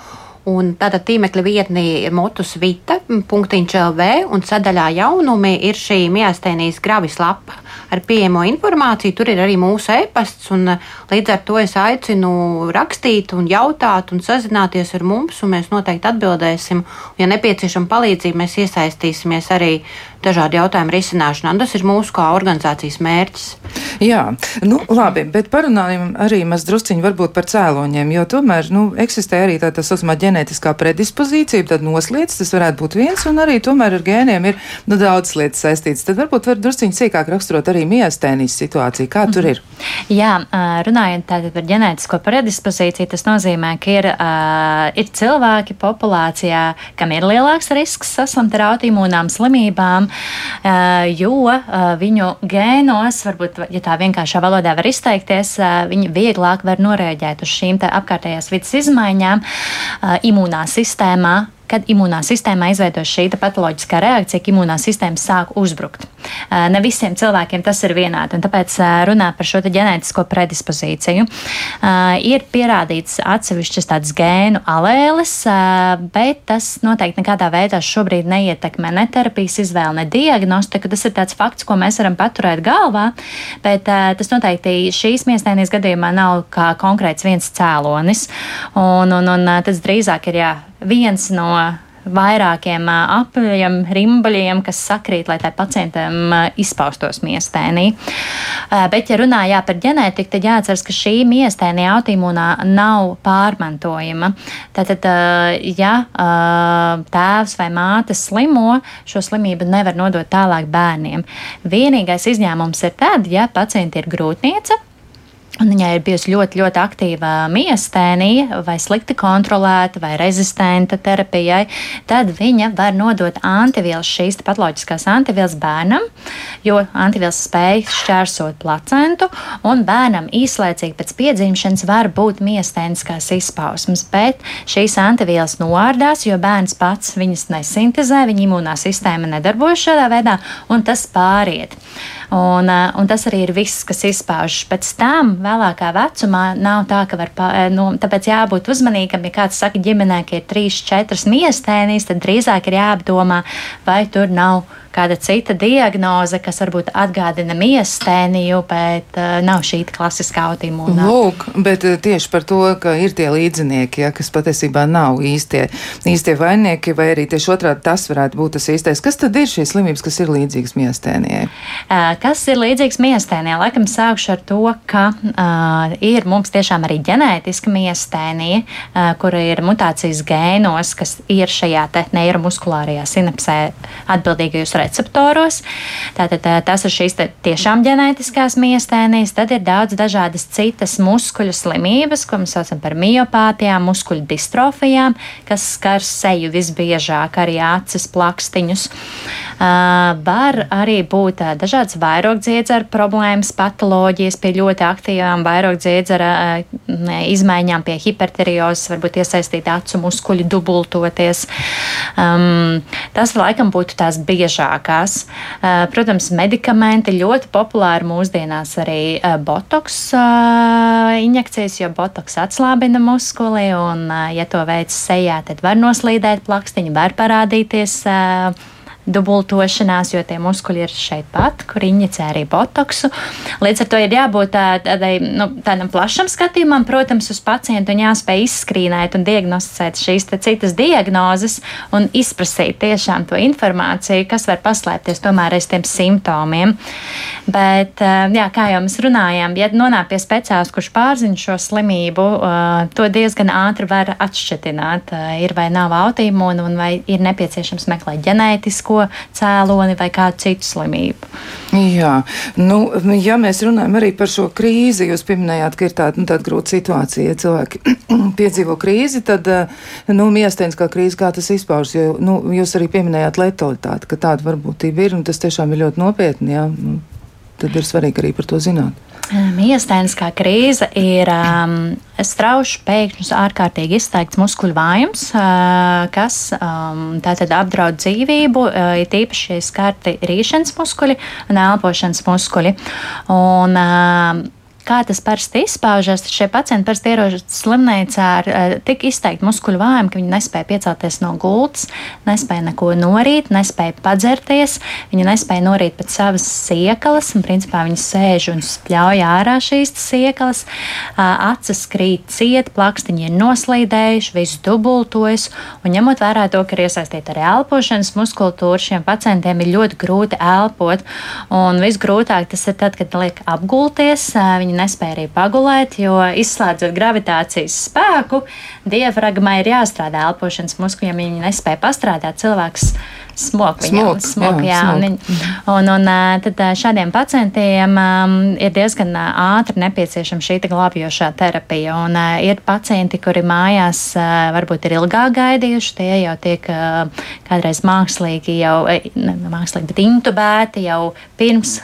Speaker 3: Un tāda tīmekļa vietne ir motusvita.lv un sadaļā jaunumi ir šī miastēnijas gravis lapa ar pieejamo informāciju. Tur ir arī mūsu e-pasts, un līdz ar to es aicinu rakstīt un jautāt un sazināties ar mums, un mēs noteikti atbildēsim. Ja nepieciešama palīdzība, mēs iesaistīsimies arī dažādu jautājumu risināšanā. Tas ir mūsu kā organizācijas mērķis.
Speaker 1: Jā, nu, labi, bet parunājam arī maz drusciņi varbūt par cēloņiem, jo tomēr nu, eksistē arī tā tā saucamā ģenētiskā predispozīcija, tad noslēdz, tas varētu būt viens, un arī tomēr ar gēniem ir nu, daudz lietas saistītas. Tad varbūt var drusciņi sīkāk raksturot arī miestēnijas situāciju. Kā tur ir?
Speaker 2: Jā, runājot tātad par ģenētisko predispozīciju, tas nozīmē, ka ir, ir cilvēki populācijā, kam ir lielāks risks saslimt ar autoimūnām slimībām, jo uh, viņu gēnos, varbūt, ja tā vienkāršā valodā var izteikties, uh, viņi vieglāk var norēģēt uz šīm apkārtējās vidas izmaiņām imūnā sistēmā kad imunā sistēmā izveidojas šī patoloģiskā reakcija, ka imunā sistēma sāk uzbrukt. Ne visiem cilvēkiem tas ir vienādi, un tāpēc runā par šo ģenētisko predispozīciju. Ir pierādīts atsevišķas tādas gēnu alēles, bet tas noteikti nekādā veidā šobrīd neietekmē ne terapijas izvēli, ne diagnostiku. Tas ir tāds fakts, ko mēs varam paturēt galvā, bet tas noteikti šīs miestēnijas gadījumā nav kā konkrēts viens cēlonis, un, un, un tas drīzāk ir jā, viens no vairākiem apļiem, rimbaļiem, kas sakrīt, lai tai pacientam izpaustos miestēnī. Bet, ja runājā par ģenētiku, tad jāatceras, ka šī miestēnī autoimūnā nav pārmantojama. Tātad, ja tēvs vai māte slimo, šo slimību nevar nodot tālāk bērniem. Vienīgais izņēmums ir tad, ja pacienti ir grūtniece Un viņai ir bijusi ļoti, ļoti aktīva miestēnija, vai slikti kontrolēta, vai rezistenta terapijai, tad viņa var nodot antivielas, šīs patoloģiskās antivielas bērnam, jo antivielas spēj šķērsot placentu, un bērnam īslaicīgi pēc piedzimšanas var būt miestēniskās izpausmes, bet šīs antivielas noārdās, jo bērns pats viņas nesintezē, viņa imūnā sistēma nedarbojas šādā veidā, un tas pāriet. Un, un tas arī ir viss, kas izpaužas. Pēc tam vēlākā vecumā nav tā, ka var, nu, tāpēc jābūt uzmanīgam, ja kāds saka ģimenē, ka ir trīs, četras miestēnijas, tad drīzāk ir jāapdomā, vai tur nav kāda cita diagnoze, kas varbūt atgādina miestēniju, bet uh, nav šī klasiskā autoimūna.
Speaker 1: Lūk, bet uh, tieši par to, ka ir tie līdzinieki, ja, kas patiesībā nav īstie, īstie vaininieki, vai arī tieši otrādi tas varētu būt tas īstais. Kas tad ir šīs slimības, kas ir līdzīgas miestēnijai?
Speaker 2: Uh, kas ir līdzīgs miestēnijai? Laikam sākšu ar to, ka uh, ir mums tiešām arī ģenētiska miestēnija, uh, kura ir mutācijas gēnos, kas ir šajā neiromuskulārajā sinapsē atbildīgajos receptoros. Tātad tas ir šīs tiešām ģenētiskās miestēnijas. Tad ir daudz dažādas citas muskuļu slimības, ko mēs saucam par miopātijām, muskuļu distrofijām, kas skar seju visbiežāk, arī acis, plakstiņus. Var arī būt dažādas vairogdziedzera problēmas, patoloģijas pie ļoti aktīvām vairogdziedzera izmaiņām, pie hiperteriozes, varbūt iesaistīt acu muskuļu dubultoties. Um, tas laikam būtu tās biežāk lētākās. Eh, protams, medikamenti ļoti populāri mūsdienās arī eh, botoks eh, injekcijas, jo botoks atslābina muskuli, un, ja to veids sejā, tad var noslīdēt plakstiņi, var parādīties dubultošanās, jo tie muskuļi ir šeit pat, kur injicē arī botoksu. Līdz ar to ir jābūt tādai, nu, tādam plašam skatījumam, protams, uz pacientu un jāspēj izskrīnēt un diagnosticēt šīs citas diagnozes un izprasīt tiešām to informāciju, kas var paslēpties tomēr aiz tiem simptomiem. Bet, jā, kā jau mēs runājām, ja nonāk pie speciālista, kurš pārzina šo slimību, to diezgan ātri var atšķitināt, ir vai nav autoimūna un vai ir nepieciešams meklēt ģenētisko cēloni vai kādu citu slimību.
Speaker 1: Jā, nu, ja mēs runājam arī par šo krīzi, jūs pieminējāt, ka ir tāda, nu, tāda grūta situācija, ja cilvēki piedzīvo krīzi, tad, nu, miestēniskā krīze, kā tas izpaužas, jo, nu, jūs arī pieminējāt letalitāti, ka tāda varbūtība ir, un tas tiešām ir ļoti nopietni, jā. Nu, tad ir svarīgi arī par to zināt.
Speaker 2: Miestēniskā krīze ir um, strauši, pēkšņs, ārkārtīgi izteikts muskuļu vājums, uh, kas um, tātad apdraud dzīvību, uh, ir tīpaši skarti rīšanas muskuļi un elpošanas muskuļi. Un, uh, Kā tas parasti izpaužas, šie pacienti parasti ierodas slimnīcā ar uh, tik izteiktu muskuļu vājumu, ka viņi nespēja piecelties no gultas, nespēja neko norīt, nespēja padzerties, viņi nespēja norīt pēc savas siekalas, un principā viņi sēž un spļauj ārā šīs siekalas, uh, acis krīt ciet, plakstiņi ir noslīdējuši, viss dubultojas, un ņemot vērā to, ka ir iesaistīta arī elpošanas muskultūra, šiem pacientiem ir ļoti grūti elpot, un visgrūtāk tas ir tad, kad liek apgulties, viņi nespēja arī pagulēt, jo izslēdzot gravitācijas spēku, diafragmai ir jāstrādā elpošanas muskuļiem, ja viņi nespēja pastrādāt, cilvēks smoku.
Speaker 1: Smok,
Speaker 2: smok, jā,
Speaker 1: jā,
Speaker 2: un, viņi, un, un tad šādiem pacientiem ir diezgan ātri nepieciešama šī glābjošā terapija. Un, ir pacienti, kuri mājās varbūt ir ilgāk gaidījuši, tie jau tiek kādreiz mākslīgi, jau, ne mākslīgi, bet intubēti jau pirms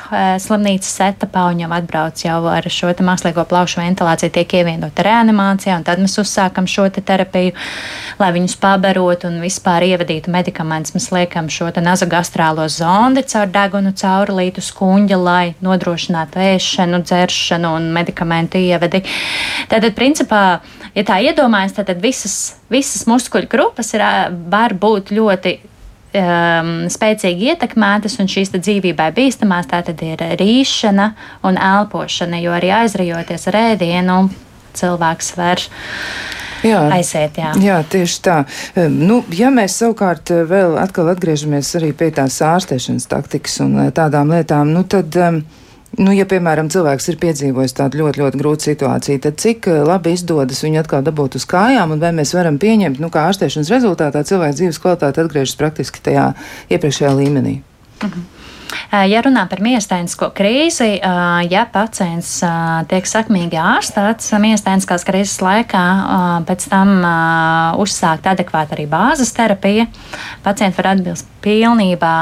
Speaker 2: slimnīcas etapā, un jau atbrauc jau ar šo mākslīgo plaušu ventilāciju, tiek ievienota reanimācijā, un tad mēs uzsākam šo te terapiju, lai viņus pabarotu un vispār ievadītu medikamentus. Mēs liekam piemēram, šo nazogastrālo zondi caur degunu caurulītu skuņģa, lai nodrošinātu ēšanu, dzeršanu un medikamentu ievedi. Tātad, principā, ja tā iedomājas, tad visas, visas muskuļu grupas ir, var būt ļoti um, spēcīgi ietekmētas, un šīs dzīvībai bīstamās tā tad ir rīšana un elpošana, jo arī aizrajoties ar ēdienu cilvēks var jā, aiziet. Jā.
Speaker 1: jā, tieši tā. Nu, ja mēs savukārt eh, vēl atkal atgriežamies arī pie tās ārstēšanas taktikas un eh, tādām lietām, nu tad. Nu, ja, piemēram, cilvēks ir piedzīvojis tādu ļoti, ļoti grūtu situāciju, tad cik eh, labi izdodas viņu atkal dabūt uz kājām, un vai mēs varam pieņemt, nu, kā ārstēšanas rezultātā cilvēka dzīves kvalitāte atgriežas praktiski tajā iepriekšējā līmenī?
Speaker 2: Mhm. Ja runā par miestēnisko krīzi, ja pacients tiek sakmīgi ārstēts miestēniskās krīzes laikā, pēc tam uzsākt adekvāti arī bāzes terapija, pacienti var atbilst pilnībā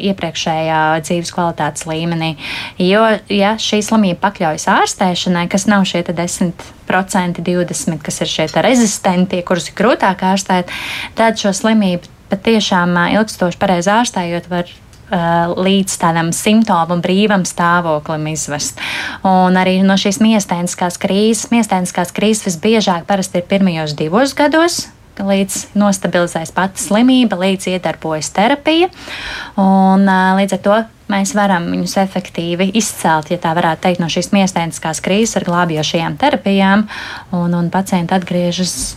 Speaker 2: iepriekšējā dzīves kvalitātes līmenī. Jo, ja šī slimība pakļaujas ārstēšanai, kas nav šie 10%, 20%, kas ir šie rezistentie, kurus ir grūtāk ārstēt, tad šo slimību patiešām ilgstoši pareizi ārstējot, var līdz tādam simptomu brīvam stāvoklim izvest. Un arī no šīs miestēniskās krīzes, miestēniskās krīzes visbiežāk parasti ir pirmajos divos gados, līdz nostabilizējas pati slimība, līdz iedarbojas terapija. Un, uh, līdz ar to mēs varam viņus efektīvi izcelt, ja tā varētu teikt, no šīs miestēniskās krīzes ar glābjošajām terapijām, un, un pacienti atgriežas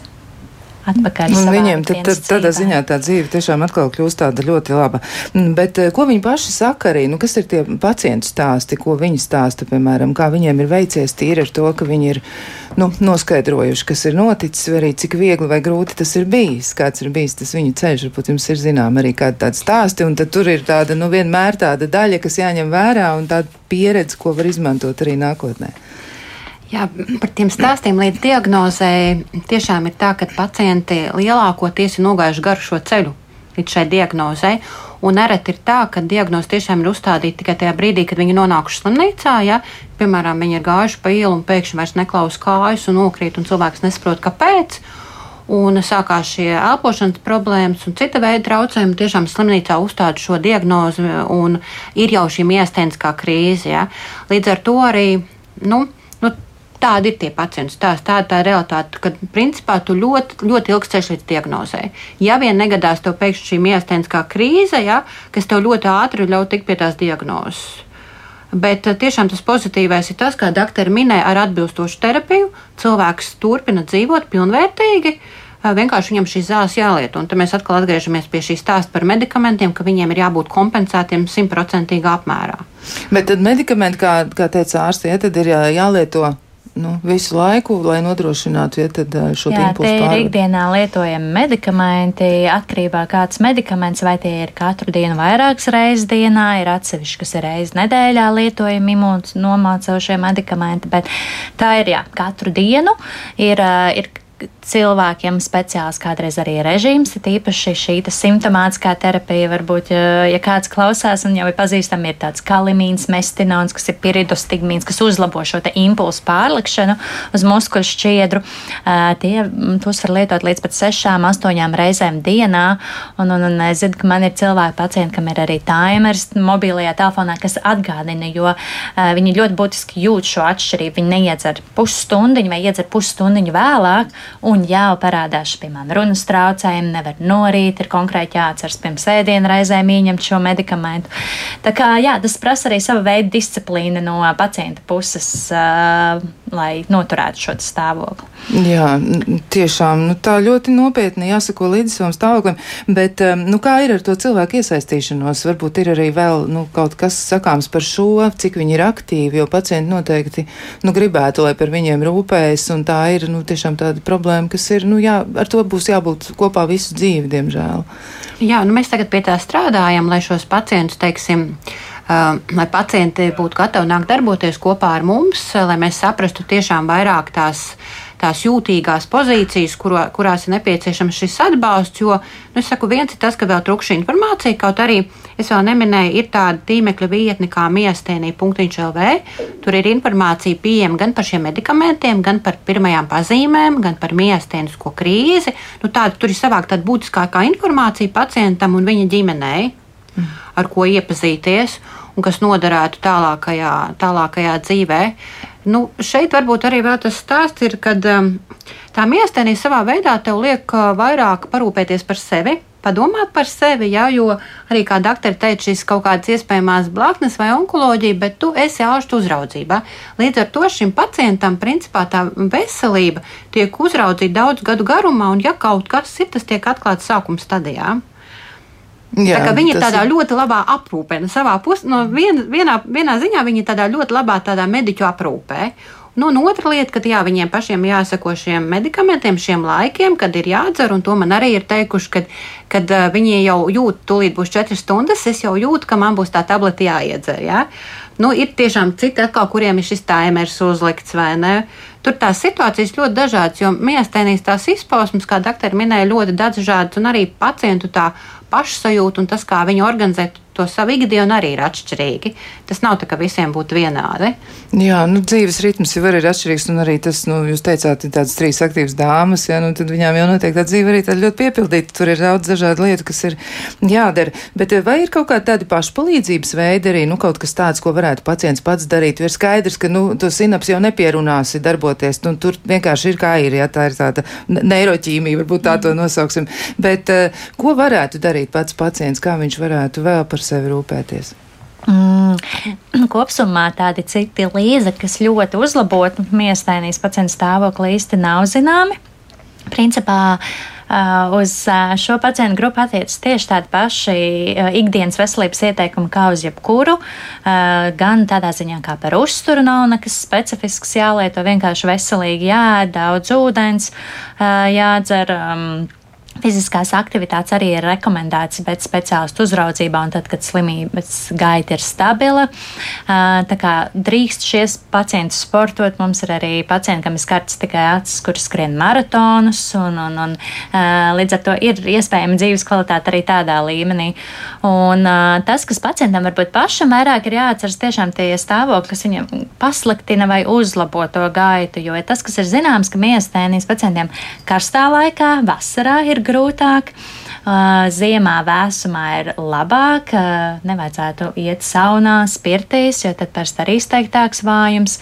Speaker 2: atpakaļ. Un
Speaker 1: viņiem tad, tad, tādā ziņā tā dzīve tiešām atkal kļūst tāda ļoti laba. Mm, bet eh, ko viņi paši saka arī? Nu, kas ir tie pacientu stāsti, ko viņi stāsta, piemēram, kā viņiem ir veicies tīri ar to, ka viņi ir nu, noskaidrojuši, kas ir noticis, vai arī cik viegli vai grūti tas ir bijis, kāds ir bijis tas viņu ceļš. Varbūt jums ir zinām arī kādi tādi stāsti, un tad tur ir tāda, nu, vienmēr tāda daļa, kas jāņem vērā un tāda pieredze, ko var izmantot arī nākotnē.
Speaker 3: Jā, par tiem stāstiem līdz diagnozē tiešām ir tā, ka pacienti lielākoties ir nogājuši garu šo ceļu līdz šai diagnozei. Un nereti ir tā, ka diagnoze tiešām ir uzstādīta tikai tajā brīdī, kad viņi nonākuši slimnīcā. Ja? Piemēram, viņi ir gājuši pa ielu un pēkšņi vairs neklausa kājas un nokrīt, un cilvēks nesaprot, kāpēc. Un sākās šie elpošanas problēmas un cita veida traucējumi. Tiešām slimnīcā uzstāda šo diagnozi un ir jau šī miesteniskā krīze. Ja? Līdz ar to arī. Nu, Tādi ir tie pacientu stāsti, tāda tā ir realitāte, ka principā tu ļoti, ļoti ilgs ceļš līdz diagnozē. Ja vien negadās tev pēkšņi šī miesteniskā krīze, ja, kas tev ļoti ātri ļauj tikt pie tās diagnozes. Bet eh, tiešām tas pozitīvais ir tas, kā doktori minēja, ar atbilstošu terapiju cilvēks turpina dzīvot pilnvērtīgi. Eh, vienkārši viņam šīs zāles jālieto. Un tad mēs atkal atgriežamies pie šī stāsta par medikamentiem, ka viņiem ir jābūt kompensētiem simtprocentīgā apmērā.
Speaker 1: Bet tad medikamenti, kā, kā teica ārsts, ja, ir jālieto nu, visu laiku, lai nodrošinātu ja, tad, šo
Speaker 2: Jā,
Speaker 1: impulsu.
Speaker 2: Tie ir ikdienā lietojami medikamenti, atkarībā kāds medikaments, vai tie ir katru dienu vairākas reizes dienā, ir atsevišķi, kas ir reizes nedēļā lietojami imūns nomācošie medikamenti, bet tā ir, jā, katru dienu ir, ir cilvēkiem speciāls kādreiz arī režīms, ir īpaši šī simptomātiskā terapija. Varbūt, ja kāds klausās un jau ir pazīstami, ir tāds kalimīns, mestinons, kas ir piridostigmīns, kas uzlabo šo impulsu pārlikšanu uz muskuļu šķiedru. Tie, tos var lietot līdz pat sešām, astoņām reizēm dienā. Un, un, un es zinu, ka man ir cilvēki pacienti, kam ir arī timers mobilajā telefonā, kas atgādina, jo viņi ļoti būtiski jūt šo atšķirību. Viņi neiedzer pusstundiņu vai iedzer pusstundiņu vēlāk un jau parādās, piemēram, runas traucējumi, nevar norīt, ir konkrēti jāatceras pirms ēdienu reizēm ieņemt šo medikamentu. Tā kā jā, tas prasa arī sava veida disciplīna no pacienta puses. Uh, lai noturētu šo stāvokli.
Speaker 1: Jā, tiešām nu, tā ļoti nopietni jāsako līdzi savam stāvoklim. Bet nu, kā ir ar to cilvēku iesaistīšanos? Varbūt ir arī vēl nu, kaut kas sakāms par šo, cik viņi ir aktīvi, jo pacienti noteikti nu, gribētu, lai par viņiem rūpējas. Tā ir nu, tiešām tāda problēma, kas ir, nu, jā, ar to būs jābūt kopā visu dzīvi, diemžēl.
Speaker 3: Jā, nu, mēs tagad pie tā strādājam, lai šos pacientus, teiksim, lai pacienti būtu gatavi nākt darboties kopā ar mums, lai mēs saprastu tiešām vairāk tās, tās jūtīgās pozīcijas, kuro, kurās ir nepieciešams šis atbalsts. Jo, nu, es saku, viens ir tas, ka vēl trūkst informācija, kaut arī es vēl neminēju, ir tāda tīmekļa vietne kā miestēnī.lv. Tur ir informācija pieejama gan par šiem medikamentiem, gan par pirmajām pazīmēm, gan par miestēnisko krīzi. Nu, tāda, tur ir savākta tāda būtiskākā informācija pacientam un viņa ģimenei ar ko iepazīties un kas noderētu tālākajā, tālākajā dzīvē. Nu, šeit varbūt arī tas stāsts ir, kad um, tā miestēnī savā veidā tev liek uh, vairāk parūpēties par sevi, padomāt par sevi, jā, jo arī, kā doktori teica, šīs kaut kādas iespējamās blaknes vai onkoloģija, bet tu esi ārstu uzraudzībā. Līdz ar to šim pacientam, principā, tā veselība tiek uzraudzīta daudz gadu garumā, un ja kaut kas ir, tas tiek atklāts sākuma stadijā. Jā, tā viņi ir tādā ir... ļoti labā aprūpē. No savā pusē, no vien, vienā, vienā ziņā viņi ir tādā ļoti labā tādā mediķu aprūpē. Nu, un otra lieta, ka jā, viņiem pašiem jāsako šiem medikamentiem, šiem laikiem, kad ir jādzer, un to man arī ir teikuši, kad, kad uh, viņi jau jūt, tūlīt būs četras stundas, es jau jūtu, ka man būs tā tableta jāiedzer. Ja? Nu, ir tiešām citi, atkal, kuriem ir šis taimers uzlikts vai ne. Tur tās situācijas ļoti dažādas, jo miestēnīs tās izpausmes, kā doktori minēja, ļoti dažādas, un arī pacientu tā pašsajūta un tas, kā viņi organizē to savu ikdienu arī ir atšķirīgi. Tas nav tā, ka visiem būtu vienādi.
Speaker 1: Jā, nu, dzīves ritms jau ir atšķirīgs, un arī tas, nu, jūs teicāt, ir tādas trīs aktīvas dāmas, jā, nu, tad viņām jau noteikti tā dzīve arī tāda ļoti piepildīta. Tur ir daudz dažādu lietu, kas ir jādara. Bet vai ir kaut kādi tādi pašpalīdzības veidi arī, nu, kaut kas tāds, ko varētu pacients pats darīt? Jo ir skaidrs, ka, nu, to sinaps jau nepierunāsi darboties, nu, tur vienkārši ir kā ir, jā, tā ir tāda neiroķīmija, varbūt tā to nosauksim. Bet ko varētu darīt pats pacients, kā viņš varētu vēl par sevi rūpēties?
Speaker 2: Mm, kopumā tādi citi līdzekļi, kas ļoti uzlabotu miestēnijas pacienta stāvokli, īsti nav zināmi. Principā uz šo pacientu grupu attiecas tieši tādi paši ikdienas veselības ieteikumi kā uz jebkuru. Gan tādā ziņā, kā par uzturu nav nekas specifisks jālieto, vienkārši veselīgi jāēd, daudz ūdens jādzer. Fiziskās aktivitātes arī ir rekomendētas pēc speciālistu uzraudzībā, un tad, kad slimības gaita ir stabila, tā kā drīkst šies pacientus sportot. Mums ir arī pacienti, kam ir skarts tikai acis, kur skrien maratonus, un, un, un līdz ar to ir iespējama dzīves kvalitāte arī tādā līmenī. Un tas, kas pacientam varbūt pašam vairāk ir jāatceras, tiešām tie stāvokļi, kas viņam pasliktina vai uzlabo to gaitu, jo tas, kas ir zināms, ka miestēnijas pacientiem karstā laikā, vasarā ir grūtāk. Ziemā vēsumā ir labāk, nevajadzētu iet saunā, spirtīs, jo tad parasti arī izteiktāks vājums.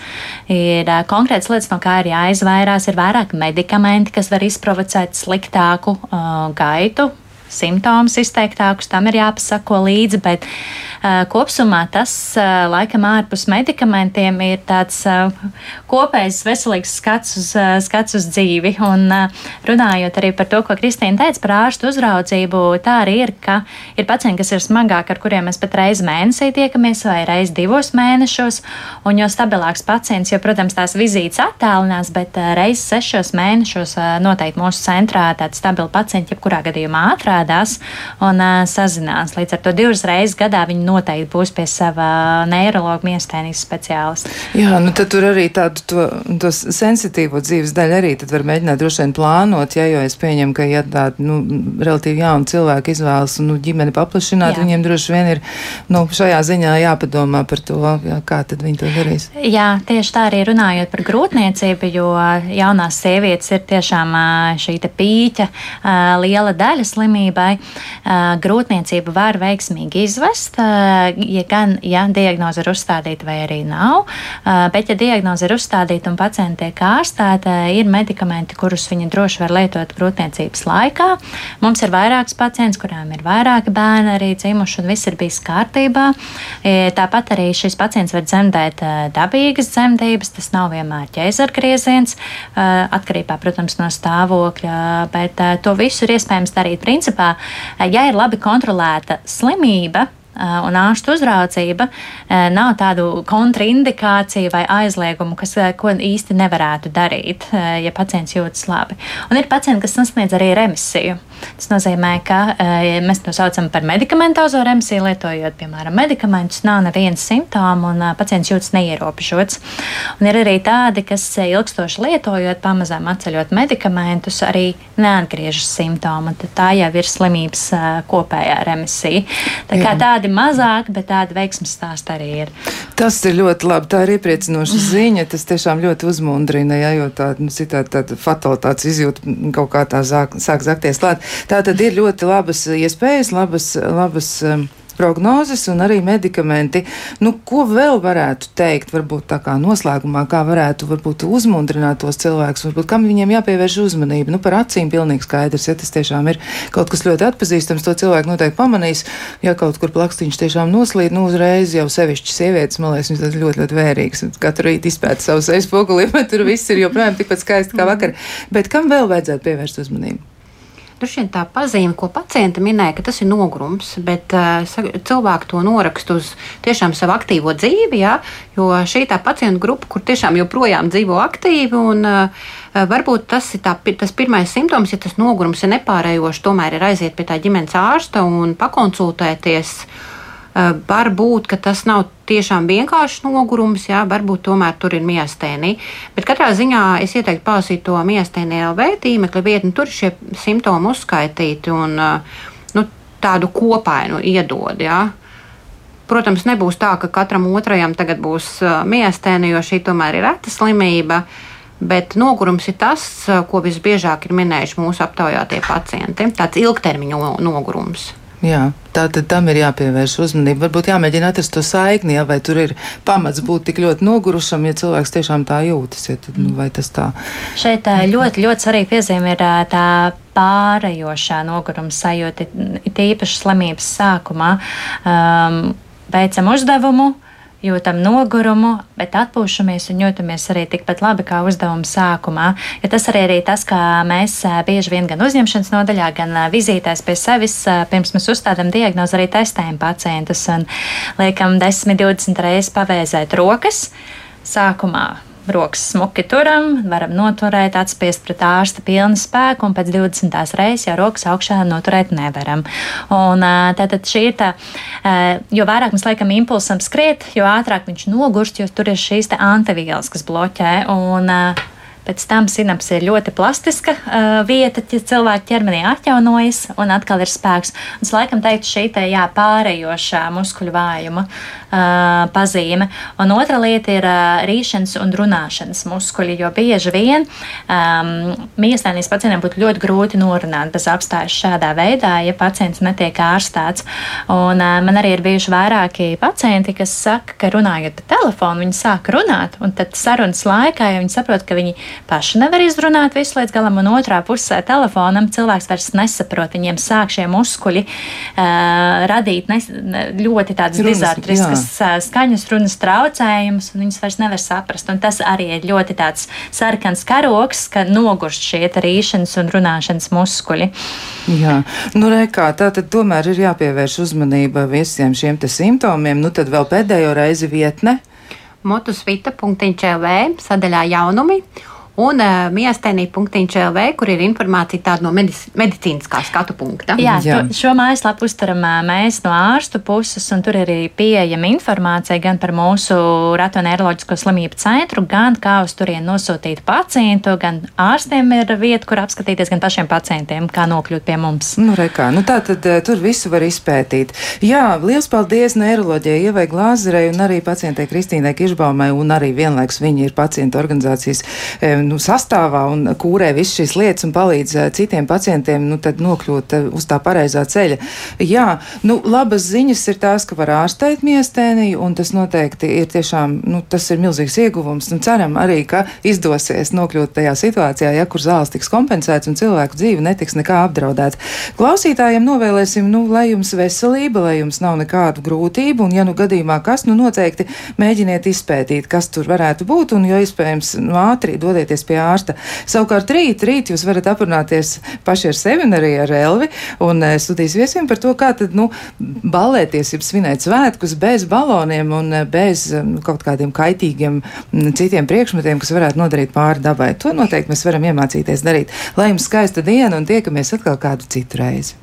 Speaker 2: Ir konkrēts lietas, no kā ir jāizvairās, ir vairāk medikamenti, kas var izprovocēt sliktāku uh, gaitu, simptomus izteiktākus, tam ir jāpasako līdzi, bet uh, kopumā tas uh, laikam ārpus medikamentiem ir tāds uh, kopējs veselīgs skats uz, uh, skats uz dzīvi. Un uh, runājot arī par to, ko Kristīna teica par ārstu uzraudzību, tā arī ir, ka ir pacienti, kas ir smagāki, ar kuriem mēs pat reizi mēnesī tiekamies vai reizi divos mēnešos, un jo stabilāks pacients, jo, protams, tās vizītes attālinās, bet uh, reizi sešos mēnešos uh, noteikti mūsu centrā tādi stabili pacienti, jebkurā gadījumā atrādās parādās un uh, sazinās. Līdz ar to divas reizes gadā viņi noteikti būs pie sava neiroloģa miestēnijas speciālista.
Speaker 1: Jā, nu tad tur arī tādu to, to sensitīvo dzīves daļu arī tad var mēģināt droši vien plānot, ja, jo es pieņemu, ka ja tādi, nu, relatīvi jauni cilvēki izvēlas, nu, ģimeni paplašināt, jā. viņiem droši vien ir, nu, šajā ziņā jāpadomā par to, jā, kā tad viņi to darīs.
Speaker 2: Jā, tieši tā arī runājot par grūtniecību, jo jaunās sievietes ir tiešām šī pīķa liela daļa slimība slimībai. Grūtniecību var veiksmīgi izvest, ja gan ja diagnoze ir uzstādīta vai arī nav. Bet, ja diagnoze ir uzstādīta un pacienti tiek ārstēti, ir medikamenti, kurus viņi droši var lietot grūtniecības laikā. Mums ir vairākas pacients, kurām ir vairāki bērni arī dzimuši, un viss ir bijis kārtībā. Tāpat arī šis pacients var dzemdēt dabīgas dzemdības, tas nav vienmēr ķēzargrieziens, atkarībā, protams, no stāvokļa, bet to visu ir iespējams darīt principā, ja ir labi kontrolēta slimība, un ārstu uzraudzība nav tādu kontraindikāciju vai aizliegumu, kas, ko īsti nevarētu darīt, ja pacients jūtas labi. Un ir pacienti, kas sasniedz arī remisiju. Tas nozīmē, ka mēs to saucam par medikamentozo remisiju, lietojot, piemēram, medikamentus, nav nevienas simptoma un pacients jūtas neierobežots. Un ir arī tādi, kas ilgstoši lietojot, pamazām atceļot medikamentus, arī neatgriežas simptomu. Tad tā jau ir slimības kopējā remisija. Tā kā tādi mazāki, bet tādi veiksmes stāsti arī ir.
Speaker 1: Tas ir ļoti labi. Tā ir iepriecinoša ziņa. Tas tiešām ļoti uzmundrina, ja, jo tā, nu, citādi tāda fatalitātes izjūta kaut kā tā sāk, sāk zakties klāt. Tā tad ir ļoti labas iespējas, labas, labas um, prognozes un arī medikamenti. Nu, ko vēl varētu teikt, varbūt tā kā noslēgumā, kā varētu varbūt uzmundrināt tos cilvēkus, varbūt kam viņiem jāpievērš uzmanība. Nu, par acīm pilnīgi skaidrs, ja tas tiešām ir kaut kas ļoti atpazīstams, to cilvēku noteikti pamanīs. Ja kaut kur plakstīņš tiešām noslīd, nu uzreiz jau sevišķi sievietes, man liekas, viņas ļoti, ļoti vērīgas. Katru rītu izpēta savu sejas poguli, bet tur viss ir joprojām tikpat skaisti kā vakar. Bet kam vēl vajadzētu pievērst uzmanību?
Speaker 3: Droši vien tā pazīme, ko pacienta minēja, ka tas ir nogurums, bet uh, cilvēki to noraksta uz tiešām savu aktīvo dzīvi, jā, jo šī tā pacientu grupa, kur tiešām joprojām dzīvo aktīvi. Un, uh, Varbūt tas ir tā, tas pirmais simptoms, ja tas nogurums ir nepārējošs, tomēr ir aiziet pie tā ģimenes ārsta un pakonsultēties. Eh, varbūt tas nav tiešām vienkāršs nogurums, jā, varbūt tomēr tur ir miestēni. Bet katrā ziņā es ieteiktu palasīt to miestēni LV tīmekļa vietni, tur šie simptomi uzskaitīti un eh, nu, tādu kopainu iedod. Jā. Protams, nebūs tā, ka katram otrajam tagad būs eh, miestēni, jo šī tomēr ir reta slimība. Bet nogurums ir tas, ko visbiežāk ir minējuši mūsu aptaujātie pacienti. Tāds ilgtermiņa nogurums.
Speaker 1: Jā, tā tad tam ir jāpievērš uzmanība. Varbūt jāmēģina atrast to saikni, ja, vai tur ir pamats būt tik ļoti nogurušam, ja cilvēks tiešām tā jūtas. Ja, tad, nu, vai tas tā?
Speaker 2: Šeit ļoti, ļoti svarīgi piezīme ir tā pārējošā noguruma sajūta, it īpaši slimības sākumā. Um, veicam uzdevumu, jūtam nogurumu, bet atpūšamies un jūtamies arī tikpat labi kā uzdevuma sākumā. Ja tas arī ir tas, kā mēs bieži vien gan uzņemšanas nodaļā, gan vizītēs pie sevis, pirms mēs uzstādām diagnozi, arī testējam pacientus un liekam 10, 20 reizes pavēzēt rokas sākumā rokas smuki turam, varam noturēt, atspiest pret ārsta pilnu spēku, un pēc 20. reizes jau rokas augšā noturēt nevaram. Un, tātad šī ir tā, jo vairāk mēs liekam impulsam skriet, jo ātrāk viņš nogurst, jo tur ir šīs antivielas, kas bloķē. Un, Pēc tam sinaps ir ļoti plastiska uh, vieta, ja cilvēka ķermenī atjaunojas un atkal ir spēks. Un es laikam teiktu, šī te jā, pārējošā muskuļu vājuma uh, pazīme. Un otra lieta ir uh, rīšanas un runāšanas muskuļi, jo bieži vien um, miestānijas pacientiem būtu ļoti grūti norunāt bez apstājas šādā veidā, ja pacients netiek ārstēts. Un uh, man arī ir bijuši vairāki pacienti, kas saka, ka runājot pa telefonu, viņi sāk runāt, un tad sarunas laikā, ja viņi saprot, ka viņi paši nevar izrunāt visu līdz galam, un otrā pusē telefonam cilvēks vairs nesaprot. Viņiem sāk šie muskuļi uh, radīt nes, ļoti tādas dizartriskas uh, skaņas, runas traucējumus, un viņas vairs nevar saprast. Un tas arī ir ļoti tāds sarkans karoks, ka nogurst šie rīšanas un runāšanas muskuļi.
Speaker 1: Jā, nu rekā, tā tad tomēr ir jāpievērš uzmanība visiem šiem simptomiem. Nu tad vēl pēdējo reizi vietne
Speaker 3: motusvita.lv sadaļā jaunumi un uh, eh, miestēnī.lv, kur ir informācija tāda no medic medicīniskā skatu punkta.
Speaker 2: Jā, Jā. To, šo mājaslapu uztaram uh, mēs no ārstu puses, un tur ir arī pieejama informācija gan par mūsu ratu neiroloģisko slimību centru, gan kā uz turieni nosūtīt pacientu, gan ārstiem ir vieta, kur apskatīties, gan pašiem pacientiem, kā nokļūt pie mums.
Speaker 1: Nu, rekā, nu tā tad uh, tur visu var izpētīt. Jā, liels paldies neiroloģijai Ievai Glāzerei un arī pacientei Kristīnai Kišbaumai, un arī vienlaiks viņa ir pacientu organizācijas um, nu, sastāvā un kūrē visas šīs lietas un palīdz citiem pacientiem nu, nokļūt uz tā pareizā ceļa. Jā, nu, labas ziņas ir tās, ka var ārstēt miestēniju, un tas noteikti ir tiešām, nu, tas ir milzīgs ieguvums. Un ceram arī, ka izdosies nokļūt tajā situācijā, ja kur zāles tiks kompensēts un cilvēku dzīve netiks nekā apdraudēta. Klausītājiem novēlēsim, nu, lai jums veselība, lai jums nav nekādu grūtību, un ja nu gadījumā kas, nu noteikti mēģiniet izpētīt, kas tur varētu būt, un jo iespējams nu, ātri dodieties pie ārsta. Savukārt rīt, rīt jūs varat aprunāties paši ar sevi un arī ar Elvi, un eh, studijas viesiem par to, kā tad, nu, balēties, jeb svinēt svētkus bez baloniem un eh, bez kaut kādiem kaitīgiem citiem priekšmetiem, kas varētu nodarīt pāri dabai. To noteikti mēs varam iemācīties darīt. Lai jums skaista diena un tiekamies atkal kādu citu reizi.